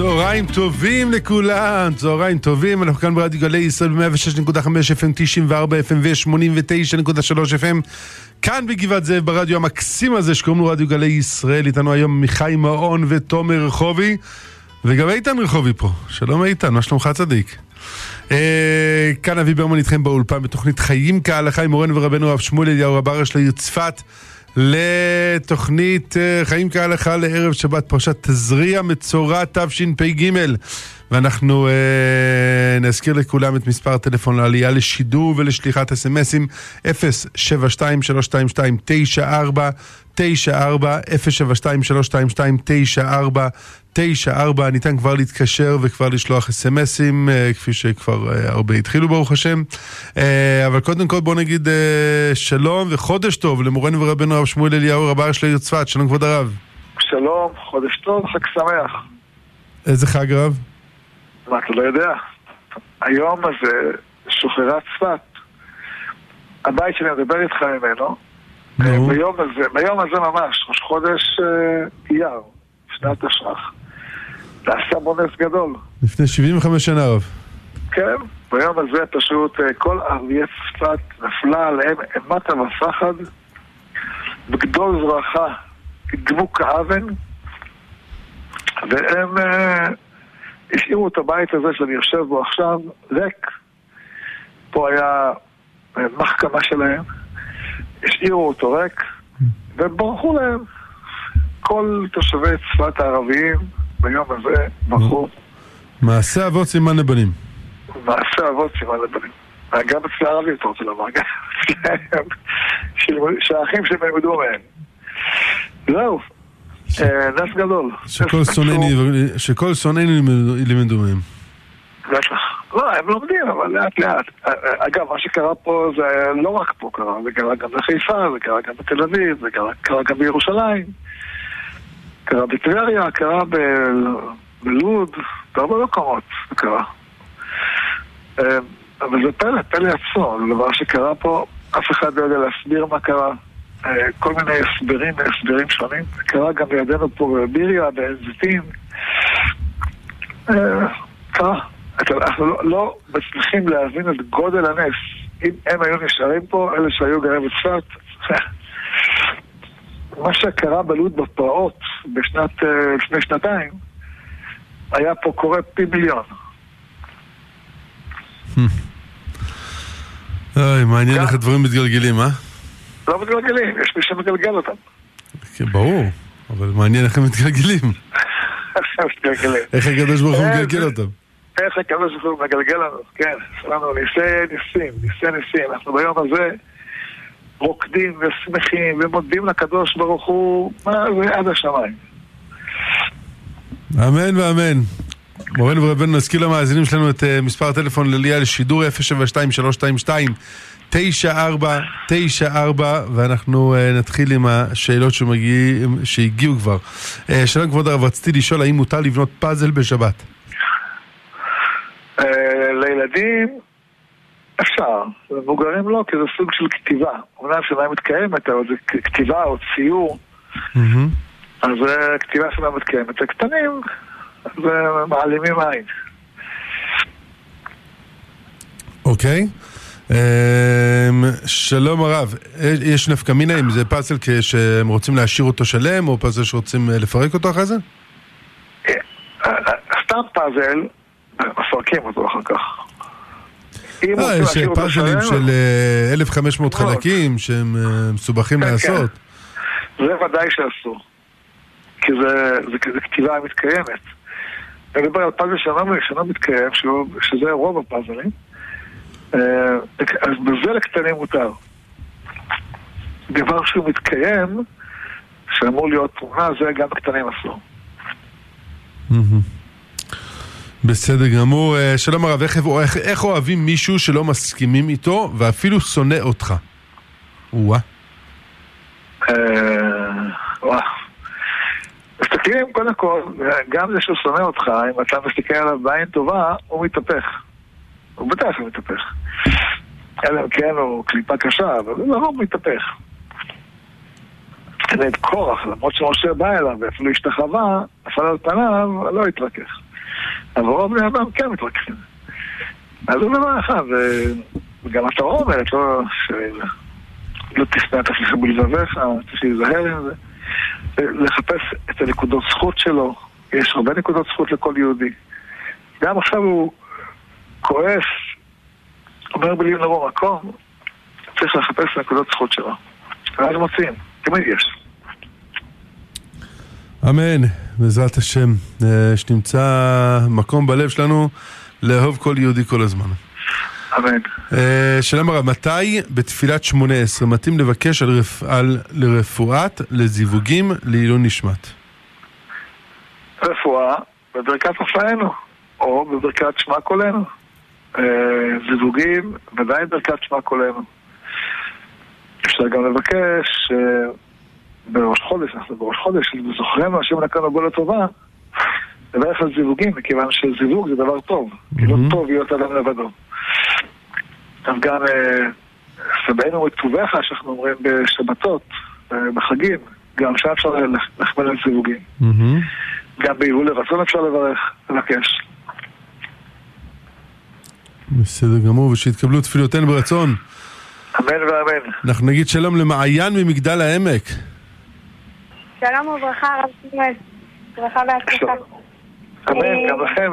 צהריים טובים לכולם, צהריים טובים, אנחנו כאן ברדיו גלי ישראל ב-106.5 FM, 94 FM ו-89.3 FM כאן בגבעת זאב ברדיו המקסים הזה שקוראים לו רדיו גלי ישראל, איתנו היום מיכאי מעון ותומר רחובי וגם איתן רחובי פה, שלום איתן, מה שלומך צדיק? אה, כאן אבי ברמן איתכם באולפן בתוכנית חיים כהלכה עם מורנו ורבנו הרב שמואל אליהו רב הראש צפת לתוכנית אה, חיים כהלכה לערב שבת פרשת תזריע מצורע תשפ"ג. ואנחנו אה, נזכיר לכולם את מספר הטלפון לעלייה לשידור ולשליחת אסמסים 072-322-9494 072-322-9494 ניתן כבר להתקשר וכבר לשלוח אסמסים אה, כפי שכבר אה, הרבה התחילו ברוך השם אה, אבל קודם כל בוא נגיד שלום וחודש טוב למורנו ורבנו הרב שמואל אליהו רבה של העיר צפת שלום כבוד הרב שלום, חודש טוב, חג שמח. איזה חג רב? מה, אתה לא יודע? היום הזה שוחררה צפת. הבית שלי מדבר איתך ממנו. נו. ביום הזה, ביום הזה ממש, ראש חודש אייר, שנת תש"ח. נעשה בו נס גדול. לפני 75 שנה רב. כן, ביום הזה פשוט אה, כל ערביי צפת נפלה עליהם אימת המפחד. בגדול זרחה דמו כאבן והם אה, השאירו את הבית הזה שאני יושב בו עכשיו ריק. פה היה אה, מחכמה שלהם. השאירו אותו ריק וברחו להם כל תושבי צפת הערביים ביום הזה ברחו מעשה אבות סימן לבנים מעשה אבות סימן לבנים. גם אצל הערבים אתה רוצה לומר, שהאחים שלהם ילמדו מהם. זהו, אה, נס גדול. שכל שונאינו ילמדו- מהם. בטח. לא, הם לומדים, אבל לאט לאט. אגב, מה שקרה פה זה לא רק פה קרה, זה קרה גם בחיפה, זה קרה גם בתל אביב, זה קרה- קרה גם בירושלים, קרה בטבריה, קרה בלוד, בהרבה מקומות זה קרה. אה, אבל זה פלא, פלא עצום, זה דבר שקרה פה, אף אחד לא יודע להסביר מה קרה. אה, כל מיני הסברים והסברים שונים. זה קרה גם לידינו פה בביריה, בעין זיתים. אה, קרה. אנחנו לא- לא מצליחים להבין את גודל הנס. אם הם היו נשארים פה, אלה שהיו גרים בצפת, מה שקרה בלוד בפרעות בשנת, אה, לפני שנתיים, היה פה קורה פי מיליון. אוי, מעניין גם- איך הדברים מתגלגלים, אה? לא מתגלגלים, יש מי שמגלגל אותם. כן, ברור, אבל מעניין איך הם מתגלגלים. איך הקדוש ברוך הוא אה, מגלגל אותם. איך הקדוש ברוך הוא מגלגל לנו, כן, עשה לנו ניסי ניסים, ניסי ניסים. אנחנו ביום הזה רוקדים ושמחים ומודים לקדוש ברוך הוא, מה זה עד השמיים. אמן ואמן. מורנו ורבנו נזכיר למאזינים שלנו את אה, מספר הטלפון לעלייה לשידור 072-322-9494 ואנחנו אה, נתחיל עם השאלות שהגיעו כבר. אה, שלום כבוד הרב, רציתי לשאול האם מותר לבנות פאזל בשבת? לילדים אפשר, למבוגרים לא, כי זה סוג של כתיבה. אומנם שאלה מתקיימת, אבל זה כתיבה או ציור. אז זה כתיבה שאלה מתקיימת. הקטנים, זה מעלימים עין. אוקיי. אמ, שלום הרב, אה, יש נפקא מינה אם זה פאזל שהם רוצים להשאיר אותו שלם או פאזל שרוצים אה, לפרק אותו אחרי זה? אה, אה, סתם פאזל, מפרקים אותו אחר כך. אה, יש אותו פאזלים של אה, 1,500 מאוד. חלקים שהם אה, מסובכים כן, לעשות. זה ודאי שאסור. כי זה, כתיבה מתקיימת. אני מדבר על פאזל שאינו מתקיים, שהוא, שזה רוב הפאזלים. אה, אז בזה לקטנים מותר. דבר שהוא מתקיים, שאמור להיות תמונה, זה גם לקטנים אסור. מהמם. בסדר גמור. אה, שלום הרב, איך, איך, איך אוהבים מישהו שלא מסכימים איתו ואפילו שונא אותך? או-אה. אה. מסתכלים, קודם כל, גם זה שהוא שונא אותך, אם אתה מסתכל עליו בעין טובה, הוא מתהפך. הוא בטח הוא מתהפך. אלא כן הוא קליפה קשה, אבל הוא לרוב מתהפך. כנגד קורח, למרות שמשה בא אליו ואפילו השתחווה, נפל על פניו, לא התרכך. אבל רוב בני אדם כן מתרככים. אז זה דבר אחד, וגם התורה אומרת, לא, שלא תשנא את אחיך בלבביך, צריך להיזהר עם זה. לחפש את הנקודות זכות שלו, יש הרבה נקודות זכות לכל יהודי. גם עכשיו הוא כועס, אומר בלי לבוא מקום, צריך לחפש נקודות זכות שלו. ואז מוצאים, תמיד יש. אמן, בעזרת השם, אה, שנמצא מקום בלב שלנו לאהוב כל יהודי כל הזמן. אמן. אה, שלום הרב, מתי בתפילת שמונה עשרה מתאים לבקש על, רפ... על לרפואת, לזיווגים, לעילון נשמת? רפואה בברכת רפאנו, או בברכת שמע קולנו. אה, זיווגים, ודאי ברכת שמע קולנו. אפשר גם לבקש בראש חודש, אנחנו בראש חודש, זוכרנו השם נקרנו בו לטובה, לברך על זיווגים, מכיוון שזיווג זה דבר טוב, כי לא טוב להיות אדם לבדו. אז גם סבנו וטובך, שאנחנו אומרים בשבתות, בחגים, גם שם אפשר לחמל על זיווגים. גם ביבול לרצון אפשר לברך, לבקש. בסדר גמור, ושיתקבלו תפילותינו ברצון. אמן ואמן. אנחנו נגיד שלום למעיין ממגדל העמק. שלום וברכה, הרב שמואל. ברכה והצלחה. אמן, גם לכם.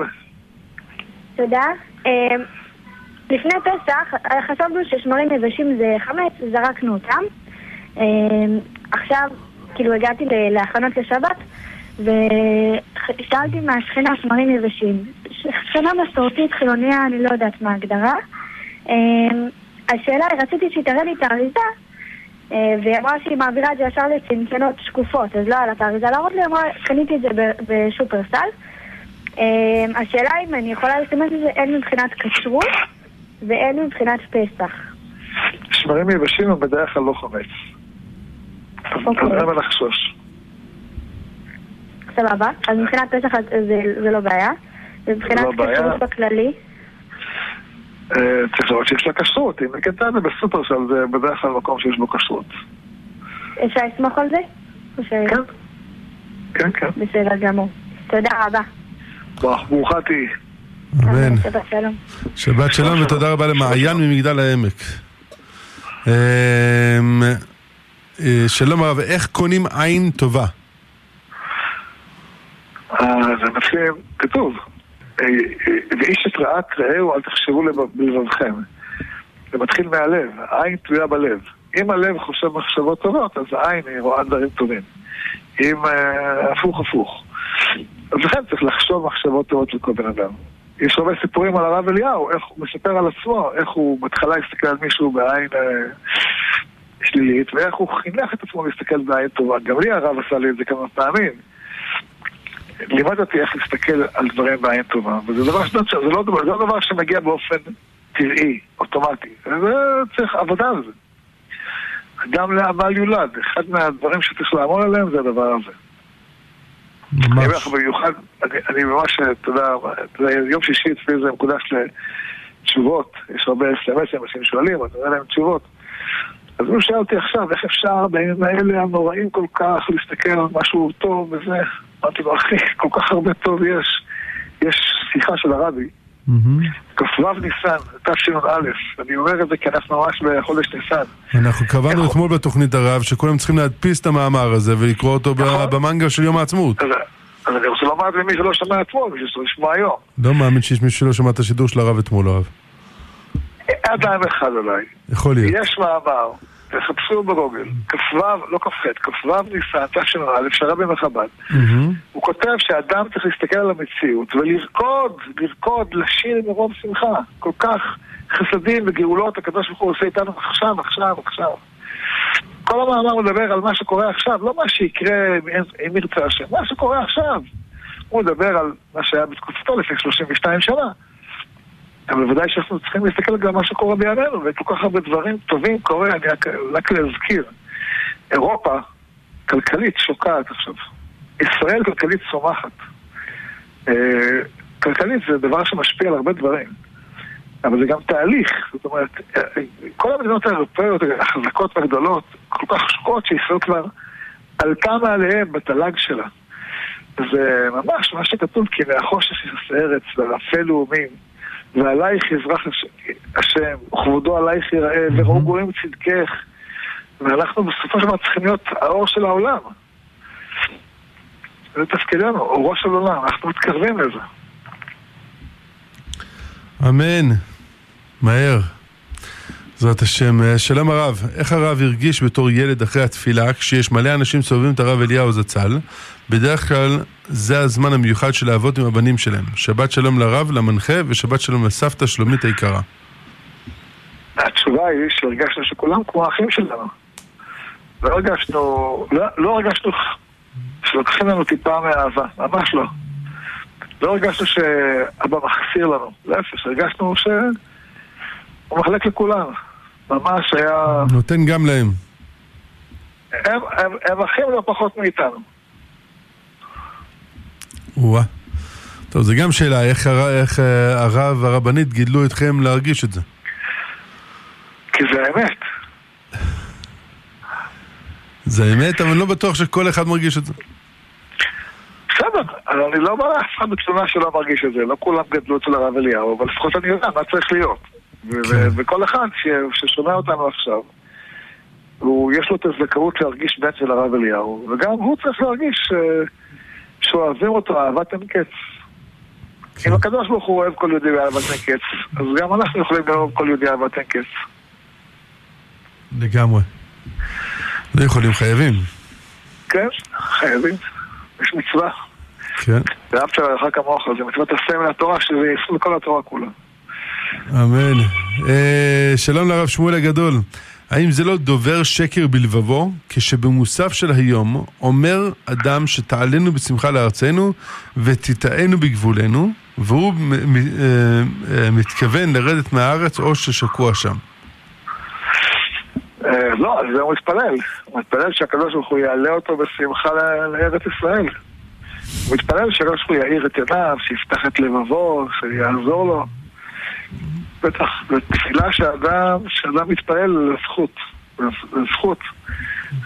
תודה. לפני פסח חשבנו ששמרים יבשים זה חמץ, זרקנו אותם. עכשיו, כאילו הגעתי להכנות לשבת, ושאלתי מהשכנה שמרים יבשים. שכנה מסורתית, חילוניה, אני לא יודעת מה ההגדרה. השאלה היא, רציתי שהיא תראה לי את האריזה, והיא אמרה שהיא מעבירה את זה ישר לצנצנות שקופות, אז לא היה לה את האריזה להראות לי, אמרה, קניתי את זה בשופרסל. השאלה אם אני יכולה לסמס את זה הן מבחינת כשרות והן מבחינת פסח. שמרים יבשים הם בדרך כלל לא חמץ. אז אין מה לחשוש. סבבה, אז מבחינת פסח זה לא בעיה. ומבחינת כשרות בכללי? צריך לראות שיש לה כשרות, אם זה בסופרסל זה בדרך כלל מקום שיש בו כשרות. אפשר לסמוך על זה? כן. כן, כן. בסדר גמור. תודה רבה. ברוכה תהיי. אמן. שבת שלום. שבת שלום ותודה רבה למעיין ממגדל העמק. שלום הרב, איך קונים עין טובה? זה מתחיל, כתוב, ואיש את רעת רעהו אל תחשבו בלבבכם. זה מתחיל מהלב, העין תלויה בלב. אם הלב חושב מחשבות טובות, אז העין היא רואה דברים טובים. אם הפוך הפוך. אז לכן צריך לחשוב מחשבות טובות לכל בן אדם. יש הרבה סיפורים על הרב אליהו, איך הוא מספר על עצמו, איך הוא בהתחלה הסתכל על מישהו בעין אה, שלילית, ואיך הוא חינך את עצמו להסתכל בעין טובה. גם לי הרב עשה לי את זה כמה פעמים. לימד אותי איך להסתכל על דברים בעין טובה, וזה דבר, זה לא, זה לא דבר שמגיע באופן טבעי, אוטומטי. זה צריך עבודה על זה. גם לעמל יולד, אחד מהדברים שצריך לעמול עליהם זה הדבר הזה. ממש. אני אומר במיוחד, אני, אני ממש, אתה יודע, יום שישי אצלי זה מקודש לתשובות, יש הרבה סמסים, אנשים שואלים, אני אומר להם תשובות. אז הוא שאל אותי עכשיו, איך אפשר בימים האלה הנוראים כל כך להסתכל על משהו טוב וזה? אמרתי לו, אחי, כל כך הרבה טוב יש. יש שיחה של הרבי, כ"ו ניסן, תשנ"א, אני אומר את זה כי אנחנו ממש בחודש ניסן. אנחנו קבענו אתמול בתוכנית הרב שכולם צריכים להדפיס את המאמר הזה ולקרוא אותו במנגה של יום העצמאות. אז אני רוצה לומר למי שלא שמע אתמול, בשביל שצריך לשמוע היום. לא מאמין שיש מישהו שלא שמע את השידור של הרב אתמול, הרב. אדם אחד אולי. יכול להיות. יש מאמר, תחפשו בגוגל, כ"ו, לא כ"ח, כ"ו ניסן, תשנ"א, שרבי מחב"ד. הוא כותב שאדם צריך להסתכל על המציאות ולרקוד, לרקוד, לשיר מרוב שמחה. כל כך חסדים וגאולות הקדוש ברוך הוא עושה איתנו עכשיו, עכשיו, עכשיו. כל המאמר מדבר על מה שקורה עכשיו, לא מה שיקרה אם ירצה השם, מה שקורה עכשיו. הוא מדבר על מה שהיה בתקופתו לפני 32 שנה. אבל בוודאי שאנחנו צריכים להסתכל גם על מה שקורה בימינו, וכל כך הרבה דברים טובים קורה, אני רק, רק להזכיר. אירופה, כלכלית, שוקעת עכשיו. ישראל כלכלית צומחת. כלכלית זה דבר שמשפיע על הרבה דברים. אבל זה גם תהליך, זאת אומרת, כל המדינות האירופאיות החזקות והגדולות כל כך שקועות שישראל כבר עלתה מעליהם בתל"ג שלה. זה ממש מה שכתוב, כי מהחושך יש ארץ וערפל לאומים, ועלייך יזרח הש- השם, וכבודו עלייך יראה, וראו גויים צדקך. ואנחנו בסופו של דבר צריכים להיות האור של העולם. זה תפקידנו, אורו של עולם, אנחנו מתקרבים לזה. אמן. מהר. בעזרת השם. אה, שלום הרב, איך הרב הרגיש בתור ילד אחרי התפילה כשיש מלא אנשים סובבים את הרב אליהו זצ"ל? בדרך כלל זה הזמן המיוחד של האבות עם הבנים שלהם. שבת שלום לרב, למנחה, ושבת שלום לסבתא שלומית היקרה. התשובה היא שהרגשנו שכולם כמו אחים שלנו. לא הרגשנו, לא, לא הרגשנו שלוקחים לנו טיפה מאהבה, ממש לא. לא הרגשנו שאבא מחסיר לנו, להפך, הרגשנו שהוא מחלק לכולם. ממש היה... נותן גם להם. הם, הם, הם אחים לא פחות מאיתנו. וואה. טוב, זו גם שאלה, איך, הר... איך אה, הרב והרבנית גידלו אתכם להרגיש את זה? כי זה האמת. זה אמת, אבל אני לא בטוח שכל אחד מרגיש את זה. בסדר, אני לא בא לאף אחד בתלונה שלא מרגיש את זה. לא כולם גדלו אצל הרב אליהו, אבל לפחות אני יודע מה צריך להיות. כן. וכל אחד ששומע אותנו עכשיו, הוא, יש לו את הזכאות להרגיש בן של הרב אליהו, וגם הוא צריך להרגיש אה, שאוהבים אותו אהבת אין קץ. אם הקדוש ברוך הוא אוהב כל יהודי באהבת אין קץ, אז גם אנחנו יכולים לאהוב כל יהודי אהבת אין קץ. לגמרי. לא יכולים, חייבים. כן, חייבים. יש מצווה. כן. ואהבת לרעך כמוך, זה מצוות מן התורה, שזה יישום לכל התורה כולה. אמן. אה, שלום לרב שמואל הגדול. האם זה לא דובר שקר בלבבו, כשבמוסף של היום אומר אדם שתעלנו בשמחה לארצנו ותיטענו בגבולנו, והוא אה, אה, מתכוון לרדת מהארץ או ששקוע שם. אה, לא, זה הוא מתפלל. הוא מתפלל שהקדוש ברוך הוא יעלה אותו בשמחה לארץ ישראל. הוא מתפלל שהקדוש ברוך הוא יאיר את עיניו, שיפתח את לבבו, שיעזור לו. בטח, זו תפילה שאדם, שאדם מתפלל לזכות. לזכות.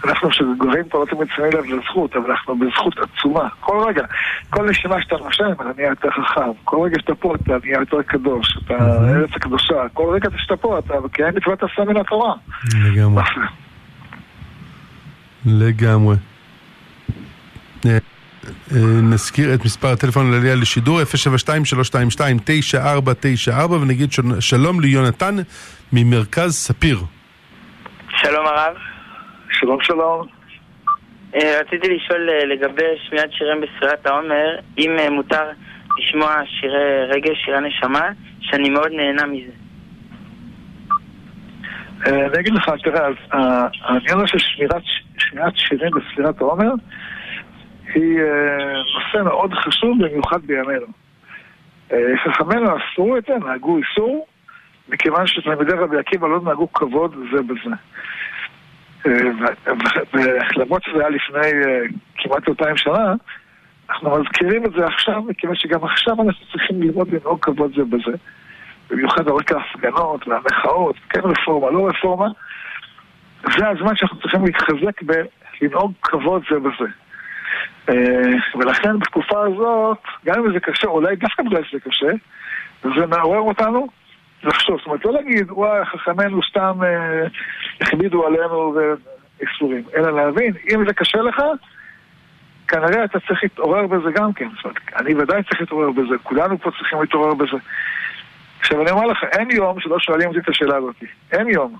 אנחנו שגרים פה לא תמיד שמים לב לזכות, אבל אנחנו בזכות עצומה. כל רגע, כל נשימה שאתה נושם, אתה נהיה יותר חכם. כל רגע שאתה פה, אתה נהיה יותר קדוש. אתה ארץ הקדושה. כל רגע שאתה פה, אתה מקיים מצוות עשה מן התורה. לגמרי. לגמרי. אה, נזכיר את מספר הטלפון לעלייה לשידור 072-322-9494 ונגיד של- שלום ליונתן ממרכז ספיר. שלום הרב. שלום שלום. אה, רציתי לשאול אה, לגבי שמיעת שירים בספירת העומר, אם מותר לשמוע שירי רגש, שירי נשמה, שאני מאוד נהנה מזה. אני אגיד לך, תראה, אה, העניין הזה של שמירת שירים בספירת העומר היא אה, נושא מאוד חשוב במיוחד בימינו. אה, חכמינו אסרו את זה, נהגו איסור, מכיוון שתלמידי רבי עקיבא לא נהגו כבוד זה בזה. אה, ולמרות שזה היה לפני כמעט אלפיים שנה, אנחנו מזכירים את זה עכשיו, מכיוון שגם עכשיו אנחנו צריכים ללמוד לנהוג כבוד זה בזה. במיוחד על רקע ההפגנות והמחאות, כן רפורמה, לא רפורמה. זה הזמן שאנחנו צריכים להתחזק בלנהוג כבוד זה בזה. אה, ולכן בתקופה הזאת, גם אם זה קשה, אולי דווקא בגלל שזה קשה, זה מעורר אותנו לחשוב. זאת אומרת, לא להגיד, וואי, חכמינו סתם אה, הכבידו עלינו ואיסורים, אלא להבין, אם זה קשה לך, כנראה אתה צריך להתעורר בזה גם כן. זאת אומרת, אני ודאי צריך להתעורר בזה, כולנו פה צריכים להתעורר בזה. עכשיו אני אומר לך, אין יום שלא שואלים אותי את השאלה הזאת. אין יום.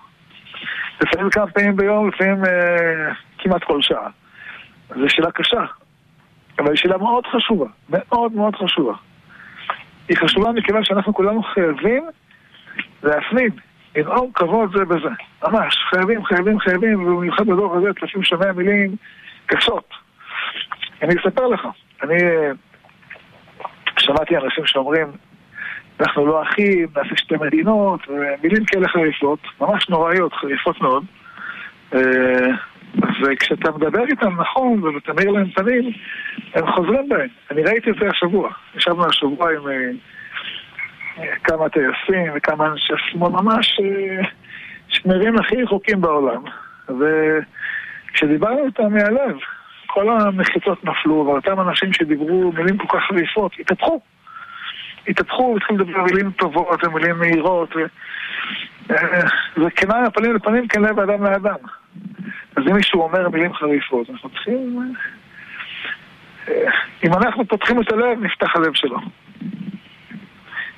לפעמים כמה פעמים ביום, לפעמים אה, כמעט כל שעה. זו שאלה קשה, אבל היא שאלה מאוד חשובה, מאוד מאוד חשובה. היא חשובה מכיוון שאנחנו כולנו חייבים להפנים, לנאום כבוד זה בזה. ממש, חייבים, חייבים, חייבים, ובמיוחד בדור הזה, אתה לפעמים שומע מילים קשות. אני אספר לך, אני אה, שמעתי אנשים שאומרים, אנחנו לא אחים, נעשה שתי מדינות, ומילים כאלה חריפות, ממש נוראיות, חריפות מאוד. אה, וכשאתה מדבר איתם נכון ואתה מאיר להם פנים, הם חוזרים בהם. אני ראיתי את זה השבוע. ישבנו השבוע עם אה, אה, כמה טייסים וכמה אנשי שמאל ממש אה, שנראים הכי רחוקים בעולם. וכשדיברנו איתם מהלב, כל המחיצות נפלו, ואותם אנשים שדיברו מילים כל כך חריפות, התהפכו. התהפכו, התחילו לדבר מילים טובות ומילים מהירות, ו... אה, וכנאי הפנים לפנים כלב אדם לאדם. אז אם מישהו אומר מילים חריפות, אנחנו צריכים... אה, אם אנחנו פותחים את הלב, נפתח הלב שלו.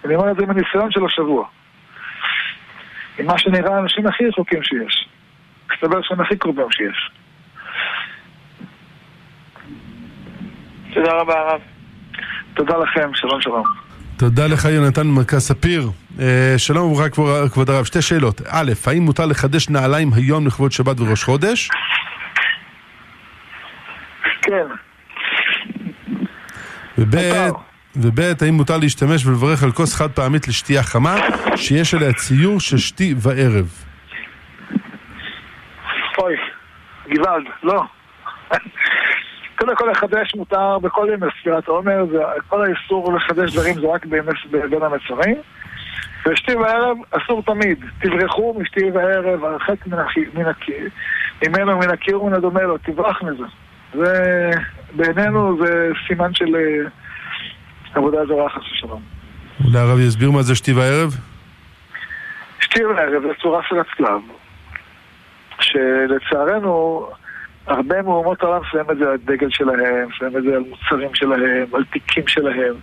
אני אומר את זה מניסיון של השבוע. עם מה שנראה האנשים הכי רחוקים שיש. מסתבר שהם הכי קרובים שיש. תודה רבה, הרב. תודה לכם, שלום שלום. תודה לך יונתן ממרכז ספיר. אה, שלום וברכה כבוד- הרב, שתי שאלות. א', האם מותר לחדש נעליים היום לכבוד שבת וראש חודש? כן. וב', האם מותר להשתמש ולברך על כוס חד פעמית לשתייה חמה, שיש עליה ציור של שתי וערב? אוי, גוואלד, לא. קודם כל לחדש מותר בכל ימי ספירת העומר, זה- כל האיסור לחדש דברים זה רק בימי בין המצרים. ושתי וערב אסור תמיד, תברחו משתי וערב, הרחק מן הקיר, ממנו מן הקיר ומן הדומה לו, תברח מזה. זה, בעינינו זה סימן של אה, עבודה זרה חס ושלום. אולי הרב יסביר מה זה שתי וערב? שתי וערב זה צורה של הצלב, שלצערנו הרבה מאומות העולם שמים את זה על דגל שלהם, שמים את זה על מוצרים שלהם, על תיקים שלהם.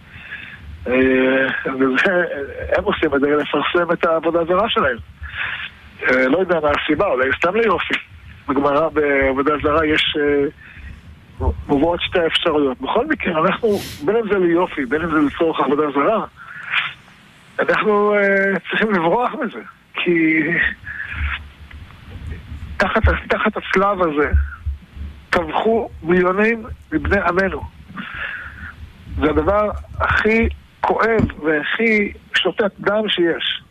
אה, וזה, הם עושים את זה לפרסם את העבודה הזרה שלהם. אה, לא יודע מה הסיבה, אולי סתם ליופי. בגמרא בעבודה זרה יש... אה, מובאות שתי אפשרויות. בכל מקרה, אנחנו, בין אם זה ליופי, בין אם זה לצורך עבודה זרה, אנחנו צריכים לברוח מזה, כי תחת, תחת הצלב הזה טבחו מיליונים מבני עמנו. זה הדבר הכי כואב והכי שותת דם שיש,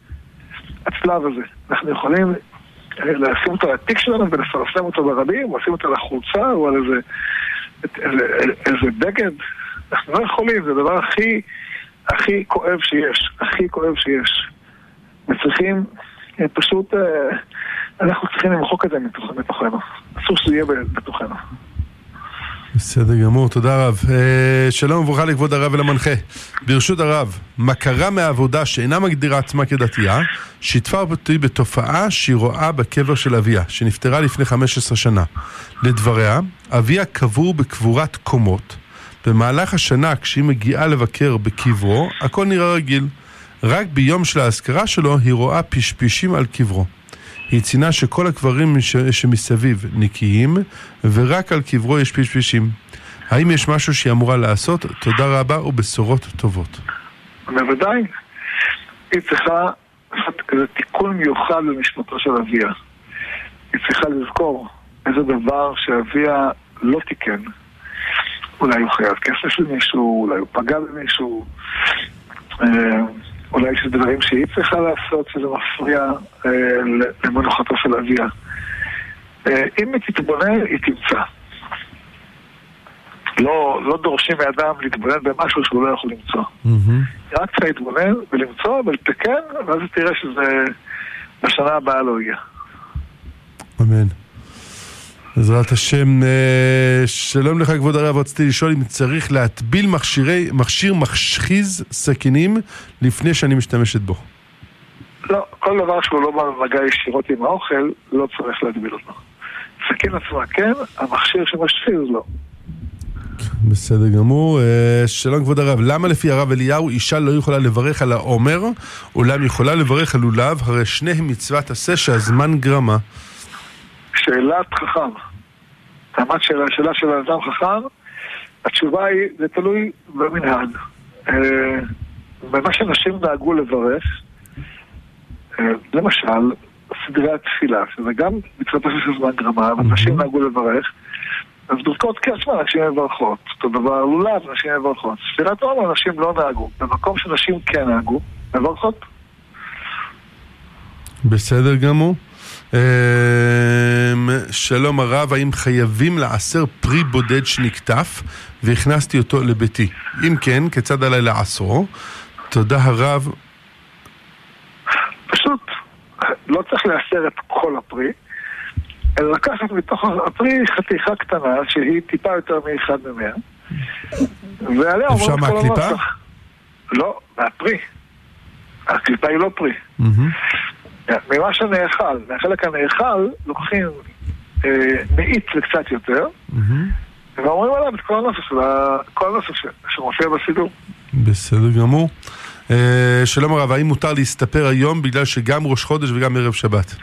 הצלב הזה. אנחנו יכולים לשים אותו על התיק שלנו ולפרסם אותו ברבים, או לשים אותו על החולצה, או על איזה, איזה, איזה בגד. אנחנו לא יכולים, זה הדבר הכי... הכי כואב שיש, הכי כואב שיש. וצריכים, אה, פשוט, אה, אנחנו צריכים למחוק את זה מתוכנו. אסור שזה יהיה בתוכנו. בסדר גמור, תודה רב. אה, שלום וברכה לכבוד הרב ולמנחה. ברשות הרב, מכרה מהעבודה שאינה מגדירה עצמה כדתייה, שיתפה אותי בתופעה שהיא רואה בקבר של אביה, שנפטרה לפני 15 שנה. לדבריה, אביה קבור בקבורת קומות. במהלך השנה, כשהיא מגיעה לבקר בקברו, הכל נראה רגיל. רק ביום של האזכרה שלו, היא רואה פשפשים על קברו. היא ציינה שכל הקברים ש- שמסביב נקיים, ורק על קברו יש פשפשים. האם יש משהו שהיא אמורה לעשות? תודה רבה ובשורות טובות. בוודאי, היא צריכה לעשות איזה תיקון מיוחד במשפטו של אביה. היא צריכה לזכור איזה דבר שאביה לא תיקן. אולי הוא חייב כסף למישהו, אולי הוא פגע במישהו, אה, אולי יש דברים שהיא צריכה לעשות שזה מפריע אה, למנוחתו של אביה. אה, אם היא תתבונן, היא תמצא. לא, לא דורשים מאדם להתבונן במשהו שהוא לא יכול למצוא. מהמם. רק צריך להתבונן ולמצוא ולתקן, ואז תראה שזה בשנה הבאה לא יהיה. אמן. בעזרת השם, אה, שלום לך כבוד הרב, רציתי לשאול אם צריך להטביל מכשירי, מכשיר משחיז סכינים לפני שאני משתמשת בו. לא, כל דבר שהוא לא בא במגע ישירות עם האוכל, לא צריך להגביל אותו. סכין עצמה כן, המכשיר שמשחיז לא. בסדר גמור. אה, שלום כבוד הרב, למה לפי הרב אליהו אישה לא יכולה לברך על העומר, אולם יכולה לברך על לולב, הרי שניהם מצוות עשה שהזמן גרמה. שאלת חכם. רמת שאלה, שאלה של אדם חכם, התשובה היא, זה תלוי במנהג. אה, במה שאנשים נהגו לברך, אה, למשל, סדרי התפילה, שזה גם מצוות של זמן גרמה, אבל נשים נהגו לברך, אז ברכות כעצמן נשים מברכות. אותו דבר לולב, נשים מברכות. ספירת עומר נשים לא נהגו. במקום שנשים כן נהגו, מברכות. בסדר גמור. אמ, שלום הרב, האם חייבים לעשר פרי בודד שנקטף והכנסתי אותו לביתי? אם כן, כיצד עליי לעשרו? תודה הרב. פשוט לא צריך לאשר את כל הפרי, אלא לקחת מתוך הפרי חתיכה קטנה שהיא טיפה יותר מאחד ממאה ועליה אפשר אומרים כל מהקליפה? הנוסח. לא, מהפרי. הקליפה היא לא פרי. מהמם. ממה שנאכל, מהחלק הנאכל לוקחים אה, מאית וקצת יותר. ואומרים עליו את כל הנוסח כל הנוסח שמופיע בסידור. בסדר גמור. אה, שלום הרב, האם מותר להסתפר היום בגלל שגם ראש חודש וגם ערב שבת?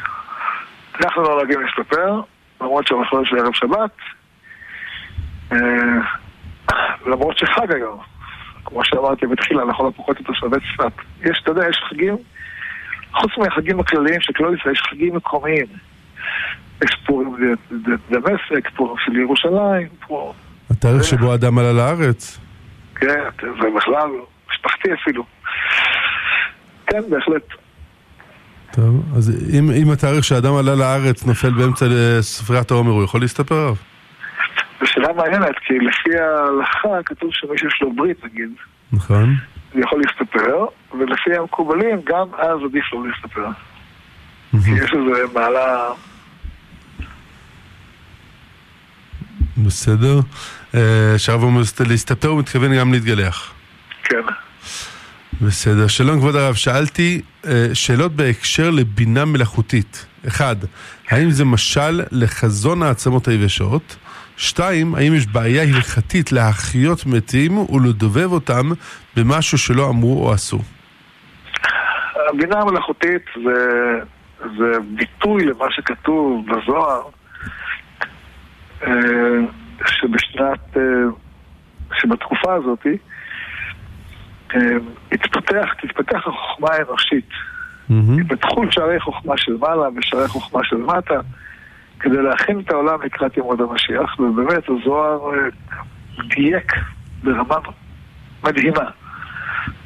אנחנו לא נוהגים להסתפר, למרות שהראש חודש לערב שבת, אה, למרות שחג היום, כמו שאמרתי בתחילה, לכל הפחות את תושבי צפת. יש, אתה יודע, יש חגים, חוץ מהחגים הכלליים של כלל ישראל, יש חגים מקומיים. יש פורים ד- ד- דמשק, פורים של ירושלים, פורים, התאריך שבו האדם עלה לארץ. כן, זה בכלל משפחתי אפילו. כן, בהחלט. טוב, אז אם, אם התאריך שהאדם עלה לארץ נופל באמצע ספריית העומר, הוא יכול להסתפר עליו? זו שאלה מעניינת, כי לפי ההלכה כתוב שמי שיש לו ברית, נגיד, נכון. יכול להסתפר, ולפי המקובלים, גם אז עדיף לו להסתפר. כי יש איזה מעלה... בסדר. אה, שהרב אומר להסתפר, הוא מתכוון גם להתגלח. כן. בסדר. שלום כבוד הרב, שאלתי אה, שאלות בהקשר לבינה מלאכותית. אחד, האם זה משל לחזון העצמות היבשות? שתיים, האם יש בעיה הלכתית להחיות מתים ולדובב אותם במשהו שלא אמרו או עשו? הבינה המלאכותית זה, זה ביטוי למה שכתוב בזוהר, אה, שבשנת... אה, שבתקופה הזאת אה, התפתח, תתפתח החוכמה האנושית. יפתחו שערי חוכמה של מעלה ושערי חוכמה של מטה כדי להכין את העולם לקראת ימות המשיח, ובאמת הזוהר אה, דייק ברמה מדהימה.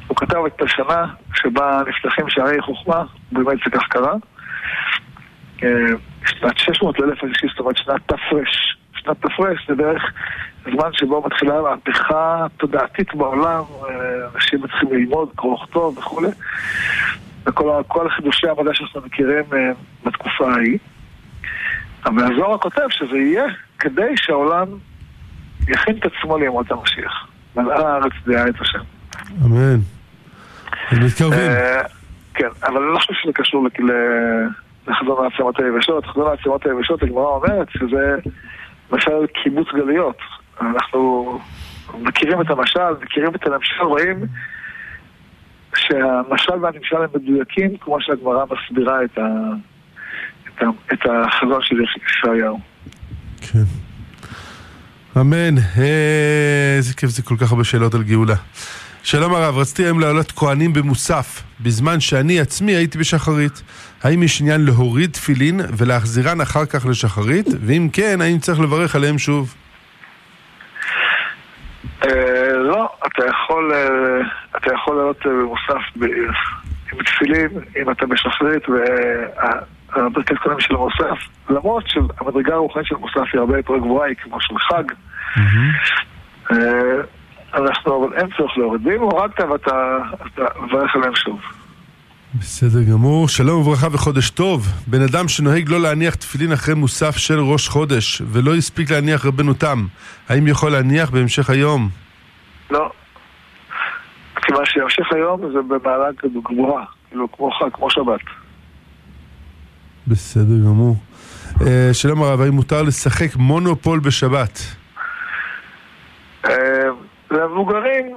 הוא כתב את השנה שבה נפתחים שערי חוכמה, באמת זה כך קרה. אה, שנת 600 לאלף השישי, זאת אומרת שנת תר"ש. שנת תר"ש זה בערך זמן שבו מתחילה מהפכה תודעתית בעולם, אה, אנשים מתחילים ללמוד, קרוא וכתוב וכולי. וכל חידושי המדע שאנחנו מכירים בתקופה ההיא. הזוהר כותב שזה יהיה כדי שהעולם יכין את עצמו לימות המשיח. מלאה הארץ דעה את השם. אמן. אז מתקרבים. אה, כן, אבל אני לא חושב שזה קשור לחזון העצמות היבשות. חזון העצמות היבשות, הגמרא אומרת שזה משל קיבוץ גלויות. אנחנו מכירים את המשל, מכירים את הנמשל, רואים שהמשל והנמשל הם מדויקים, כמו שהגמרא מסבירה את, ה, את, ה, את החזון של ישעיהו. כן. אמן. אה, איזה כיף זה כל כך הרבה שאלות על גאולה. שלום הרב, רציתי היום להעלות כהנים במוסף, בזמן שאני עצמי הייתי בשחרית. האם יש עניין להוריד תפילין ולהחזירן אחר כך לשחרית? ואם כן, האם צריך לברך עליהם שוב? אה, לא, אתה יכול, אה, אתה יכול לעלות במוסף עם תפילין, אם אתה בשחרית, והברכת קודם של המוסף, למרות שהמדרגה הרוחנית של מוסף היא הרבה יותר גבוהה, היא כמו של חג. אה, אנחנו, אבל אין צורך להוריד. ואם הורדת ואתה אתה מברך עליהם שוב. בסדר גמור. שלום וברכה וחודש טוב. בן אדם שנוהג לא להניח תפילין אחרי מוסף של ראש חודש, ולא הספיק להניח רבנו תם, האם יכול להניח בהמשך היום? לא. כיוון שהמשך היום זה במעלה גבוהה, כאילו כמו חג, כמו שבת. בסדר גמור. אה, שלום הרב, האם מותר לשחק מונופול בשבת? אה, למבוגרים,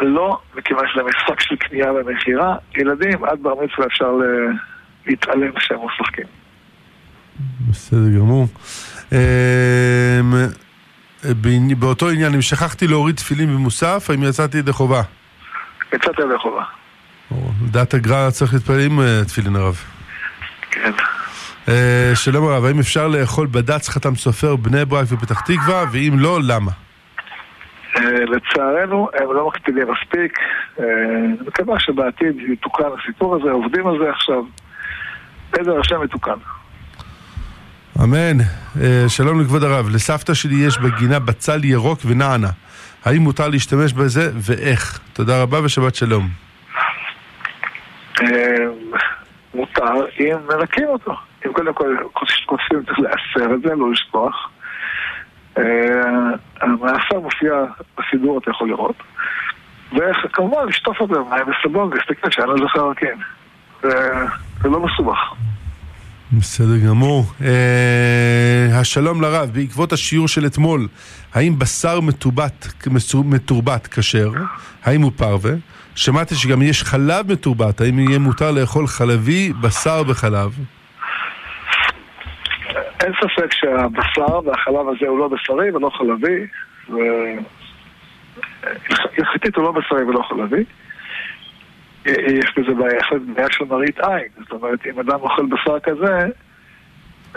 לא, מכיוון שזה משחק של קנייה ומכירה. ילדים, עד בר מצווה אפשר להתעלם שהם משחקים. בסדר גמור. אה, באותו עניין, אם שכחתי להוריד תפילין במוסף, האם יצאתי ידי חובה? יצאת ידי חובה. לדעת הגר"א צריך להתפלל עם תפילין הרב. כן. אה, שלום הרב, האם אפשר לאכול בד"ץ חתם סופר בני ברק ופתח תקווה, ואם לא, למה? אה, לצערנו, הם לא מקפידים מספיק. אה, אני מקווה שבעתיד יתוקן הסיפור הזה, עובדים על זה עכשיו. עזר השם יתוקן. אמן. שלום לכבוד הרב, לסבתא שלי יש בגינה בצל ירוק ונענה. האם מותר להשתמש בזה ואיך? תודה רבה ושבת שלום. מותר אם מנקים אותו. אם קודם כל כותבים צריך לאסר את זה, לא לשכוח. אה, המאסר מופיע בסידור, אתה יכול לראות. וכמובן לשטוף את זה במים וסבון ולהסתכל שאין לזה חרקים. זה לא מסובך. בסדר גמור. אה, השלום לרב, בעקבות השיעור של אתמול, האם בשר מתורבת, מתורבת כשר? האם הוא פרווה? שמעתי שגם יש חלב מתורבת, האם יהיה מותר לאכול חלבי, בשר וחלב? אין ספק שהבשר והחלב הזה הוא לא בשרי ולא חלבי, הלכתית הוא לא בשרי ולא חלבי. יש בזה בעיה, בעיה של מראית עין. זאת אומרת, אם אדם אוכל בשר כזה,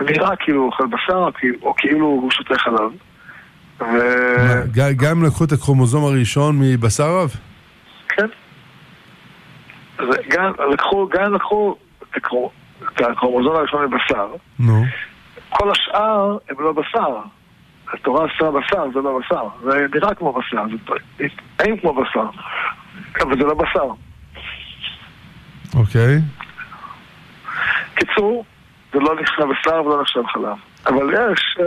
נראה כאילו הוא אוכל בשר, או כאילו הוא שותה חלב. ו... גם לקחו את הקרומוזום הראשון מבשר רב? כן. גם לקחו, גם לקחו את הקרומוזום הראשון מבשר. נו. כל השאר הם לא בשר. התורה עשה בשר, זה לא בשר. זה נראה כמו בשר, זה טעים כמו בשר. אבל זה לא בשר. אוקיי. קיצור, זה לא נחשב בשר ולא נחשב חלב. אבל יש, אה,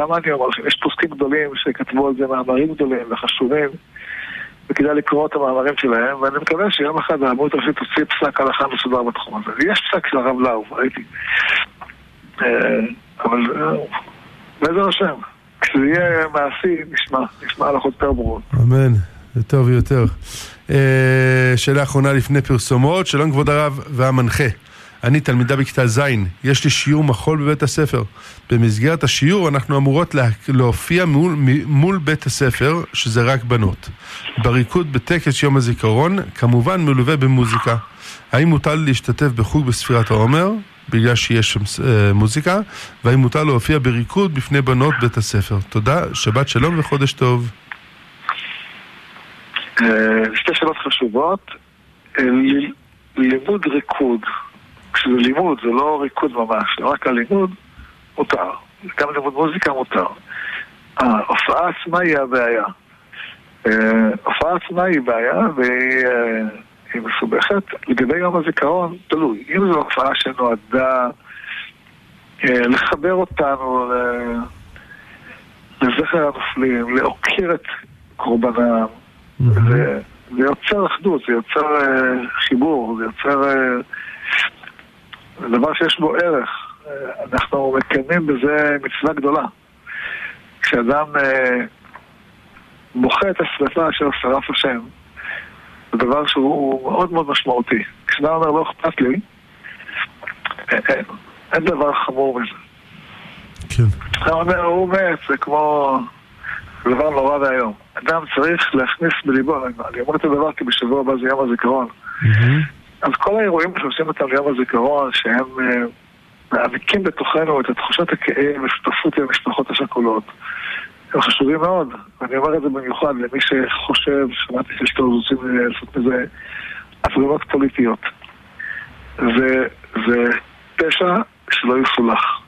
למה אני אומר לכם? יש פוסקים גדולים שכתבו על זה מאמרים גדולים וחשובים, וכדאי לקרוא את המאמרים שלהם, ואני מקווה שיום אחד העמוד הראשית תוציא פסק הלכה מסודר בתחום הזה. ויש פסק של הרב לאו, ראיתי. אה, אבל אה, בעזר השם, כשזה יהיה מעשי, נשמע, נשמע הלכות יותר ברורות. אמן, יותר שאלה אחרונה לפני פרסומות, שלום כבוד הרב והמנחה. אני תלמידה בכיתה ז', יש לי שיעור מחול בבית הספר. במסגרת השיעור אנחנו אמורות לה, להופיע מול, מול בית הספר, שזה רק בנות. בריקוד בטקס יום הזיכרון, כמובן מלווה במוזיקה. האם מותר לי להשתתף בחוג בספירת העומר, בגלל שיש שם אה, מוזיקה, והאם מותר להופיע בריקוד בפני בנות בית הספר? תודה, שבת שלום וחודש טוב. אה, שתי שאלות חשובות. אה, לימוד ריקוד, כשזה לימוד, זה לא ריקוד ממש, רק הלימוד, מותר. גם לימוד מוזיקה מותר. ההופעה עצמה היא הבעיה. ההופעה עצמה היא בעיה, והיא מסובכת. לגבי יום הזיכרון, תלוי. אם זו הופעה שנועדה לחבר אותנו לזכר הנופלים, להוקיר את קורבנם, זה, יוצר אחדות, זה יוצר חיבור, זה יוצר uh, דבר שיש בו ערך. אנחנו מקיימים בזה מצווה גדולה. כשאדם uh, מוחה את השרפה אשר שרף השם, זה דבר שהוא מאוד מאוד משמעותי. כשאדם אומר לא אכפת לי, אין, אין דבר חמור מזה. כן. אתה אומר, הוא מת, זה כמו... זה דבר נורא ואיום. אדם צריך להכניס בליבו, אני אומר את הדבר כי בשבוע הבא זה יום הזיכרון. אז כל האירועים שעושים אותם ליום הזיכרון, שהם אה, מעמיקים בתוכנו את תחושת הכאב ושותפות עם המשפחות השכולות, הם חשובים מאוד. ואני אומר את זה במיוחד למי שחושב, שמעתי שיש כאלה רוצים לעשות מזה הפגנות פוליטיות. זה, זה פשע שלא יסולח.